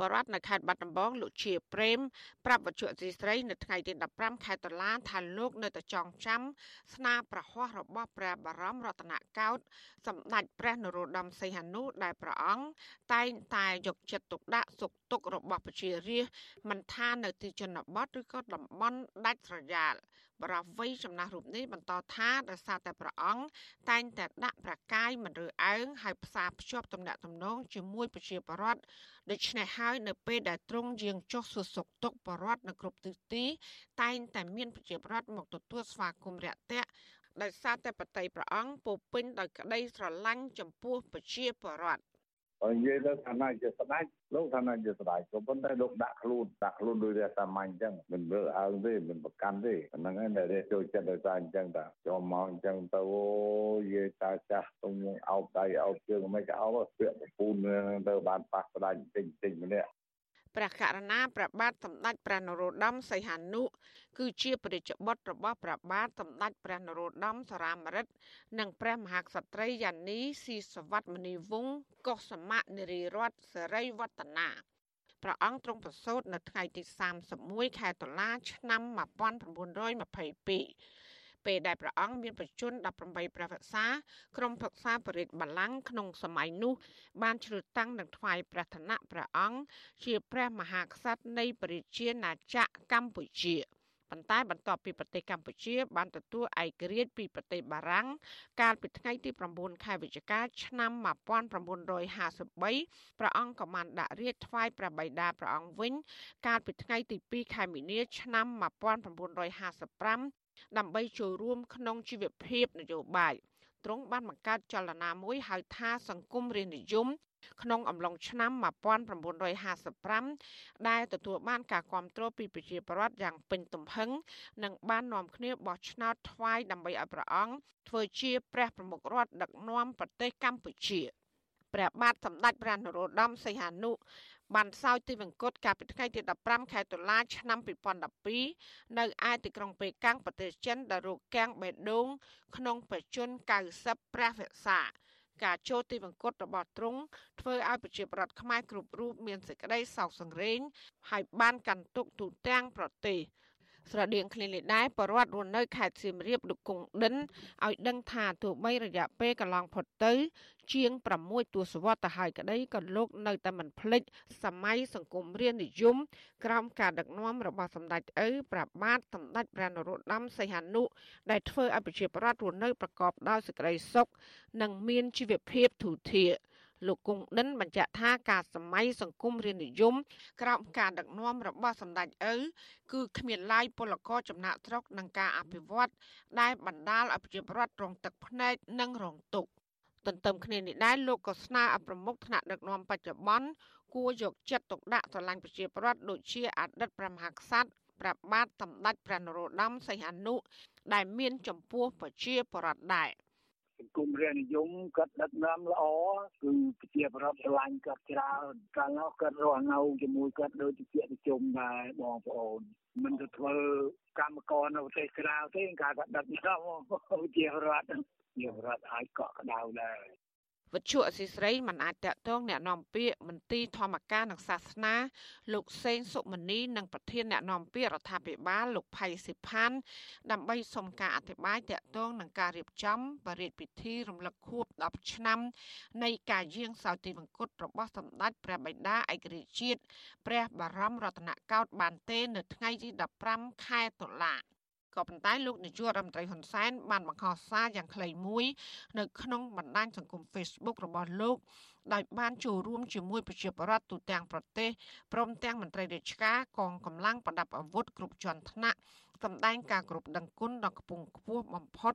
បរដ្ឋនៅខេត្តបាត់ដំបងលោកជាប្រេមប្រាប់វិទ្យុអសីស្រីនៅថ្ងៃទី15ខែតុលាថាលោកនៅតែចងចាំស្នាប្រហ័សរបស់ព្រះបរមរតនកោដ្ឋសម្ដេចព្រះនរោត្តមសីហនុដែលព្រះអង្គតែងតែយកចិត្តទុកដាក់សុខទុក្ខរបស់ប្រជារាស្ត្រមិនថានៅទីជនបទឬក៏តំបន់ដាច់ស្រយាល បរិវ័យចំណាស់រូបនេះបន្តថាដោយសារតែព្រះអង្គតែងតែដាក់ប្រកាយមិនរើអើងហើយផ្សារភ្ជាប់ទំនាក់ទំនងជាមួយប្រជាពលរដ្ឋដូច្នេះហើយនៅពេលដែលទ្រង់យាងចុះសួរសុខទុក្ខបរដ្ឋនៅគ្រប់ទិសទី តែងតែមានប្រជាពលរដ្ឋមកទទួលស្វាគមន៍រាក់ទាក់ដោយសារតែបតីព្រះអង្គពោពេញដោយក្តីស្រឡាញ់ចំពោះប្រជាពលរដ្ឋ បើនិយាយទៅឋានៈជាស្ដេចលោកឋានៈជាស្ដេចក៏ប៉ុន្តែលោកដាក់ខ្លួនដាក់ខ្លួនដោយរាសាមញ្ញអញ្ចឹងមិនមើលអើងទេមិនប្រកាន់ទេអាហ្នឹងឯងដែលចូលចិត្តដោយសារអញ្ចឹងតាចូលមកអញ្ចឹងទៅអូយាយតាចាស់ទុំអោបដៃអោបជើងមិនក៏អោបពាក្យប្រពូនទៅបានប៉ះស្ដេចតិចតិចម្នាក់ព្រះករណាព្រះបាទសម្ដេចព្រះនរោត្តមសីហនុ គឺជាព្រះរាជបុត្ររបស់ព្រះបាទសម្ដេចព្រះនរោត្តមសរាមរិទ្ធនិងព្រះមហាក្សត្រីយ៉ានីស៊ីសវត្តមនីវង្សកុសមៈនារីរតសេរីវឌ្ឍនាព្រះអង្គទ្រង់ប្រសូតនៅថ្ងៃទី31ខែតុលាឆ្នាំ1922ពេលដែលព្រះអង្គមានប្រជញ្ញ18ព្រះវស្សាក្រុមប្រឹក្សាបរិទ្ធបល្ល័ង្កក្នុងសម័យនោះ បានជ្រើសតាំងនិងថ្វាយព្រះឋានៈព្រះអង្គជាព្រះមហាក្សត្រនៃប្រជាណាចក្រកម្ពុជា ប៉ុន្តែបន្ទាប់ពីប្រទេសកម្ពុជា បានទទួលឯករាជ្យពីប្រទេសបារាំងកាលពីថ្ងៃទី9ខែវិច្ឆិកាឆ្នាំ1953ព្រះអង្គក៏បានដាក់រាជ្យថ្វាយព្រះបិតាព្រះអង្គវិញ កាលពីថ្ងៃទី2ខែមីនា ឆ្នាំ1955ដើម្បីចូលរួមក្នុងជីវភាពនយោបាយទ្រង់បានបង្កើតចលនាមួយហៅថាសង្គមរាស្ត្រនិយម ក្នុងអំឡុងឆ្នាំ1955ដែលទទួលបានការគ្រប់គ្រងពីប្រជាពលរដ្ឋយ៉ាងពេញទំហឹងនិងបាននាំគ្នាបោះឆ្នោតថ្វាយដើម្បីឲ្យព្រះអង្គធ្វើជា ព្រះប្រមុខរដ្ឋដឹកនាំប្រទេសកម្ពុជាព្រះបាទសម្ដេចព្រះនរោត្តមសីហនុបានសោយទីវង្គតកាលពីថ្ងៃទី15ខែតុលាឆ្នាំ2012នៅឯទីក្រុងប៉េកាំងប្រទេសចិនដែលរកកាំងបេដងក្នុងបច្ចុប្បន្ន90ព្រះវស្សា ការចូលទីវង្គតរបស់ទ្រង់ធ្វើឲ្យប្រជាប្រដ្ឋខ្មែរគ្រប់រូបមានសេចក្តីសោកសង្រេងហើយបានកាន់ទុកទូទាំងប្រទេស ស្រដៀងគ្នានេះដែរបរដ្ឋរស់នៅខេត្តសៀមរាបលោកគង់ដិនឲ្យដឹងថាទោះបីរយៈពេលកន្លងផុតទៅ ជាង6ទសវត្សរ៍ទៅហើយក្តីក៏លោកនៅតែមិនភ្លេចសម័យសង្គមរាស្ត្រនិយមក្រោមការដឹកនាំរបស់សម្ដេចឪព្រះបាទសម្ដេចព្រះនរោត្តមសីហនុដែលធ្វើឲ្យប្រជាប្រដ្ឋរស់នៅប្រកបដោយសេចក្តីសុខនិងមានជីវភាពធូរធារ លោកគង់ដិនបញ្ជាក់ថាការសម័យសង្គមរាជនិយមក្រោមការដឹកនាំរបស់សម្ដេចឪគឺគ្មានឡាយពលករចំណាក់ស្រុកនឹងការអភិវឌ្ឍដែលបណ្ដាលឲ្យប្រជាពលរដ្ឋរងទឹកភ្នែកនិងរងទុក្ខទន្ទឹមគ្នានេះដែរលោកក៏ស្នើឲ្យប្រមុខថ្នាក់ដឹកនាំបច្ចុប្បន្នគួរយកចិត្តទុកដាក់ស្រឡាញ់ប្រជាពលរដ្ឋដូចជាអតីតព្រះមហាក្សត្រព្រះបាទសម្ដេចព្រះនរោត្តមសីហនុដែលមានចំពោះប្រជាពលរដ្ឋដែរស ង្គមរាជនិយមគាត់ដឹកនាំល្អគឺប្រជាប្រដ្ឋស្រឡាញ់គាត់ច្រើនកាលនោះគាត់រស់នៅជាមួយគាត់ដូចជាប្រជុំដែរបងប្អូនមិនទៅធ្វើកម្មករនៅប្រទេសក្រៅទេការគាត់ដឹកនាំប្រជាប្រដ្ឋប្រជាប្រដ្ឋអាចកក់ក្ដៅដែរ វិទ្យុអសីស្រីមិនអាចតាក់ទងអ្នកណែនាំពាក្យមន្ទីរធម្មការនិងសាសនា លោកសេងសុមនីនិងប្រធានអ្នកណែនាំពាក្យរដ្ឋាភិបាលលោកផៃសិផាន់ដើម្បីសុំការអធិប្បាយតាក់ទងនឹងការរៀបចំបរិយាពិធីរំលឹកខួប10ឆ្នាំ នៃការយាងសោយទីមង្គតរបស់សម្ដេចព្រះបិតាឯករាជ្យជាតិព្រះបរមរតនកោដ្ឋបានទេ នៅថ្ងៃទី15ខែតុលា ក៏ប៉ុន្តែលោកនាយករដ្ឋមន្ត្រីហ៊ុនសែនបានបង្ហោះសារយ៉ាងខ្លីមួយ នៅក្នុងបណ្ដាញសង្គម Facebook របស់លោកដោយបានចូលរួមជាមួយប្រជាពលរដ្ឋទូទាំងប្រទេសព្រមទាំងមន្ត្រីរាជការកងកម្លាំងប្រដាប់អាវុធគ្រប់ជាន់ថ្នាក់សម្ដែងការគោរពដឹងគុណដល់គពងខ្ពស់បំផុត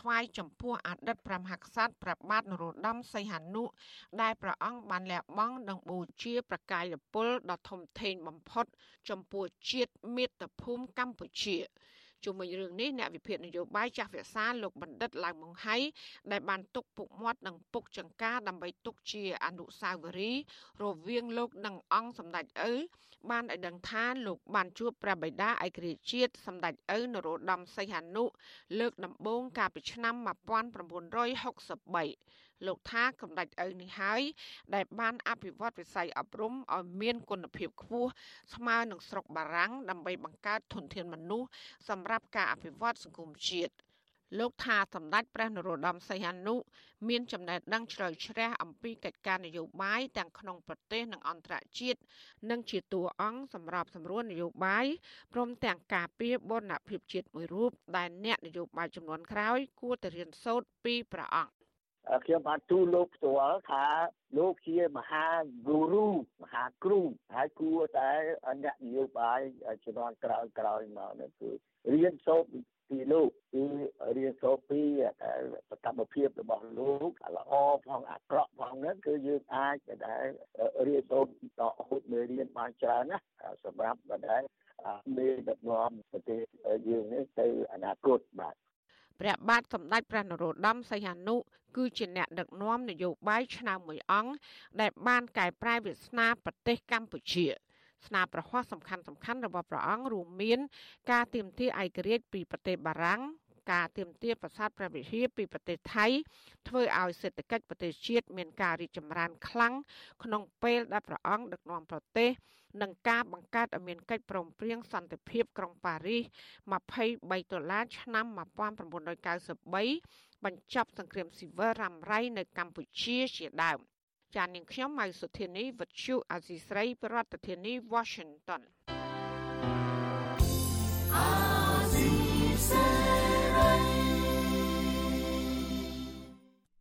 ថ្វាយចំពោះអតីតព្រះមហាក្សត្រព្រះបាទនរោត្តមសីហនុដែលព្រះអង្គបានលះបង់និងបូជាប្រកាយពលដ៏ធំធេងបំផុត ចំពោះជាតិមាតុភូមិកម្ពុជា ជុំវិញរឿងនេះអ្នកវិភាគនយោបាយចាស់វិសាលោកបណ្ឌិតឡើងមង្ហៃដែលបានទុកពុកមាត់និងពុកចង្ការដើម្បីទុកជាអនុស្សាវរីយ៍រវាងលោកនិងអង្គសម្ដេចឪបានឲ្យដឹងថាលោកបានជួបព្រះបិតាឯករាជ្យជាតិសម្ដេចឪនរោត្តមសីហនុលើកដំបូងកាលពីឆ្នាំ1963 លោកថាកម្ដេចឪនេះហើយដែលបានអភិវឌ្ឍវិស័យអប់រំឲ្យមានគុណភាពខ្ពស់ស្មើនឹងស្រុកបារាំងដើម្បីបង្កើតធនធានមនុស្សសម្រាប់ការអភិវឌ្ឍសង្គមជាតិលោកថាសម្ដេចព្រះនរោត្តមសីហនុមានចំណេះដឹងជ្រៅជ្រះអំពីកិច្ចការនយោបាយទាំងក្នុងប្រទេសនិងអន្តរជាតិនិងជាតួអង្គសម្រាប់សម្រួលនយោបាយព្រមទាំងការពារបូរណភាពជាតិមួយរូបដែលអ្នកនយោបាយចំនួនក្រោយគួរតែរៀនសូត្រពីព្រះអង្គ ខ្ញុំបានទូលលោកផ្ទាល់ថាលោកជាមហាគូរូមហាគ្រូហើយគួរតែអ្នកនយោបាយជំនាន់ក្រោយក្រោយមកនេះគឺរៀនសូត្រពីលោកគឺរៀនសូត្រពីសកម្មភាពរបស់លោកល្អផងអាក្រក់ផងហ្នឹងគឺយើងអាចដែលរៀនសូត្រតហូតមេរៀនបានច្រើនណាសម្រាប់ដែលមេដឹកនាំប្រទេសយើងនេះទៅអនាគតបាទ ព្រះបាទសម្ដេចព្រះនរោត្តមសីហនុគឺជាអ្នកដឹកនាំនយោបាយឆ្នើមមួយអង្គដែលបានកែប្រែវាសនាប្រទេសកម្ពុជាស្នាប្រហ័សសំខាន់សំខាន់របស់ព្រះអង្គរួមមាន ការទៀមទាឯករាជ្យពីប្រទេសបារាំង ការទៀមទាប្រាសាទព្រះវិហារពីប្រទេសថៃធ្វើឲ្យសេដ្ឋកិច្ចប្រទេសជាតិមានការរីកចម្រើនខ្លាំងក្នុងពេលដែលព្រះអង្គដឹកនាំប្រទេសនិងការបង្កើតឲ្យមានកិច្ចព្រមព្រៀងសន្តិភាពក្រុងប៉ារីស23ដុល្លារឆ្នាំ1993បញ្ចប់សង្គ្រាមស៊ីវិលរ៉ាំរ៉ៃនៅកម្ពុជាជាដើមចាននាងខ្ញុំម៉ៅសុធានីវិទ្យុអាស៊ីស្រីប្រធានាធិបតី Washington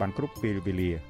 បានគ្រប់ពេលវេលា។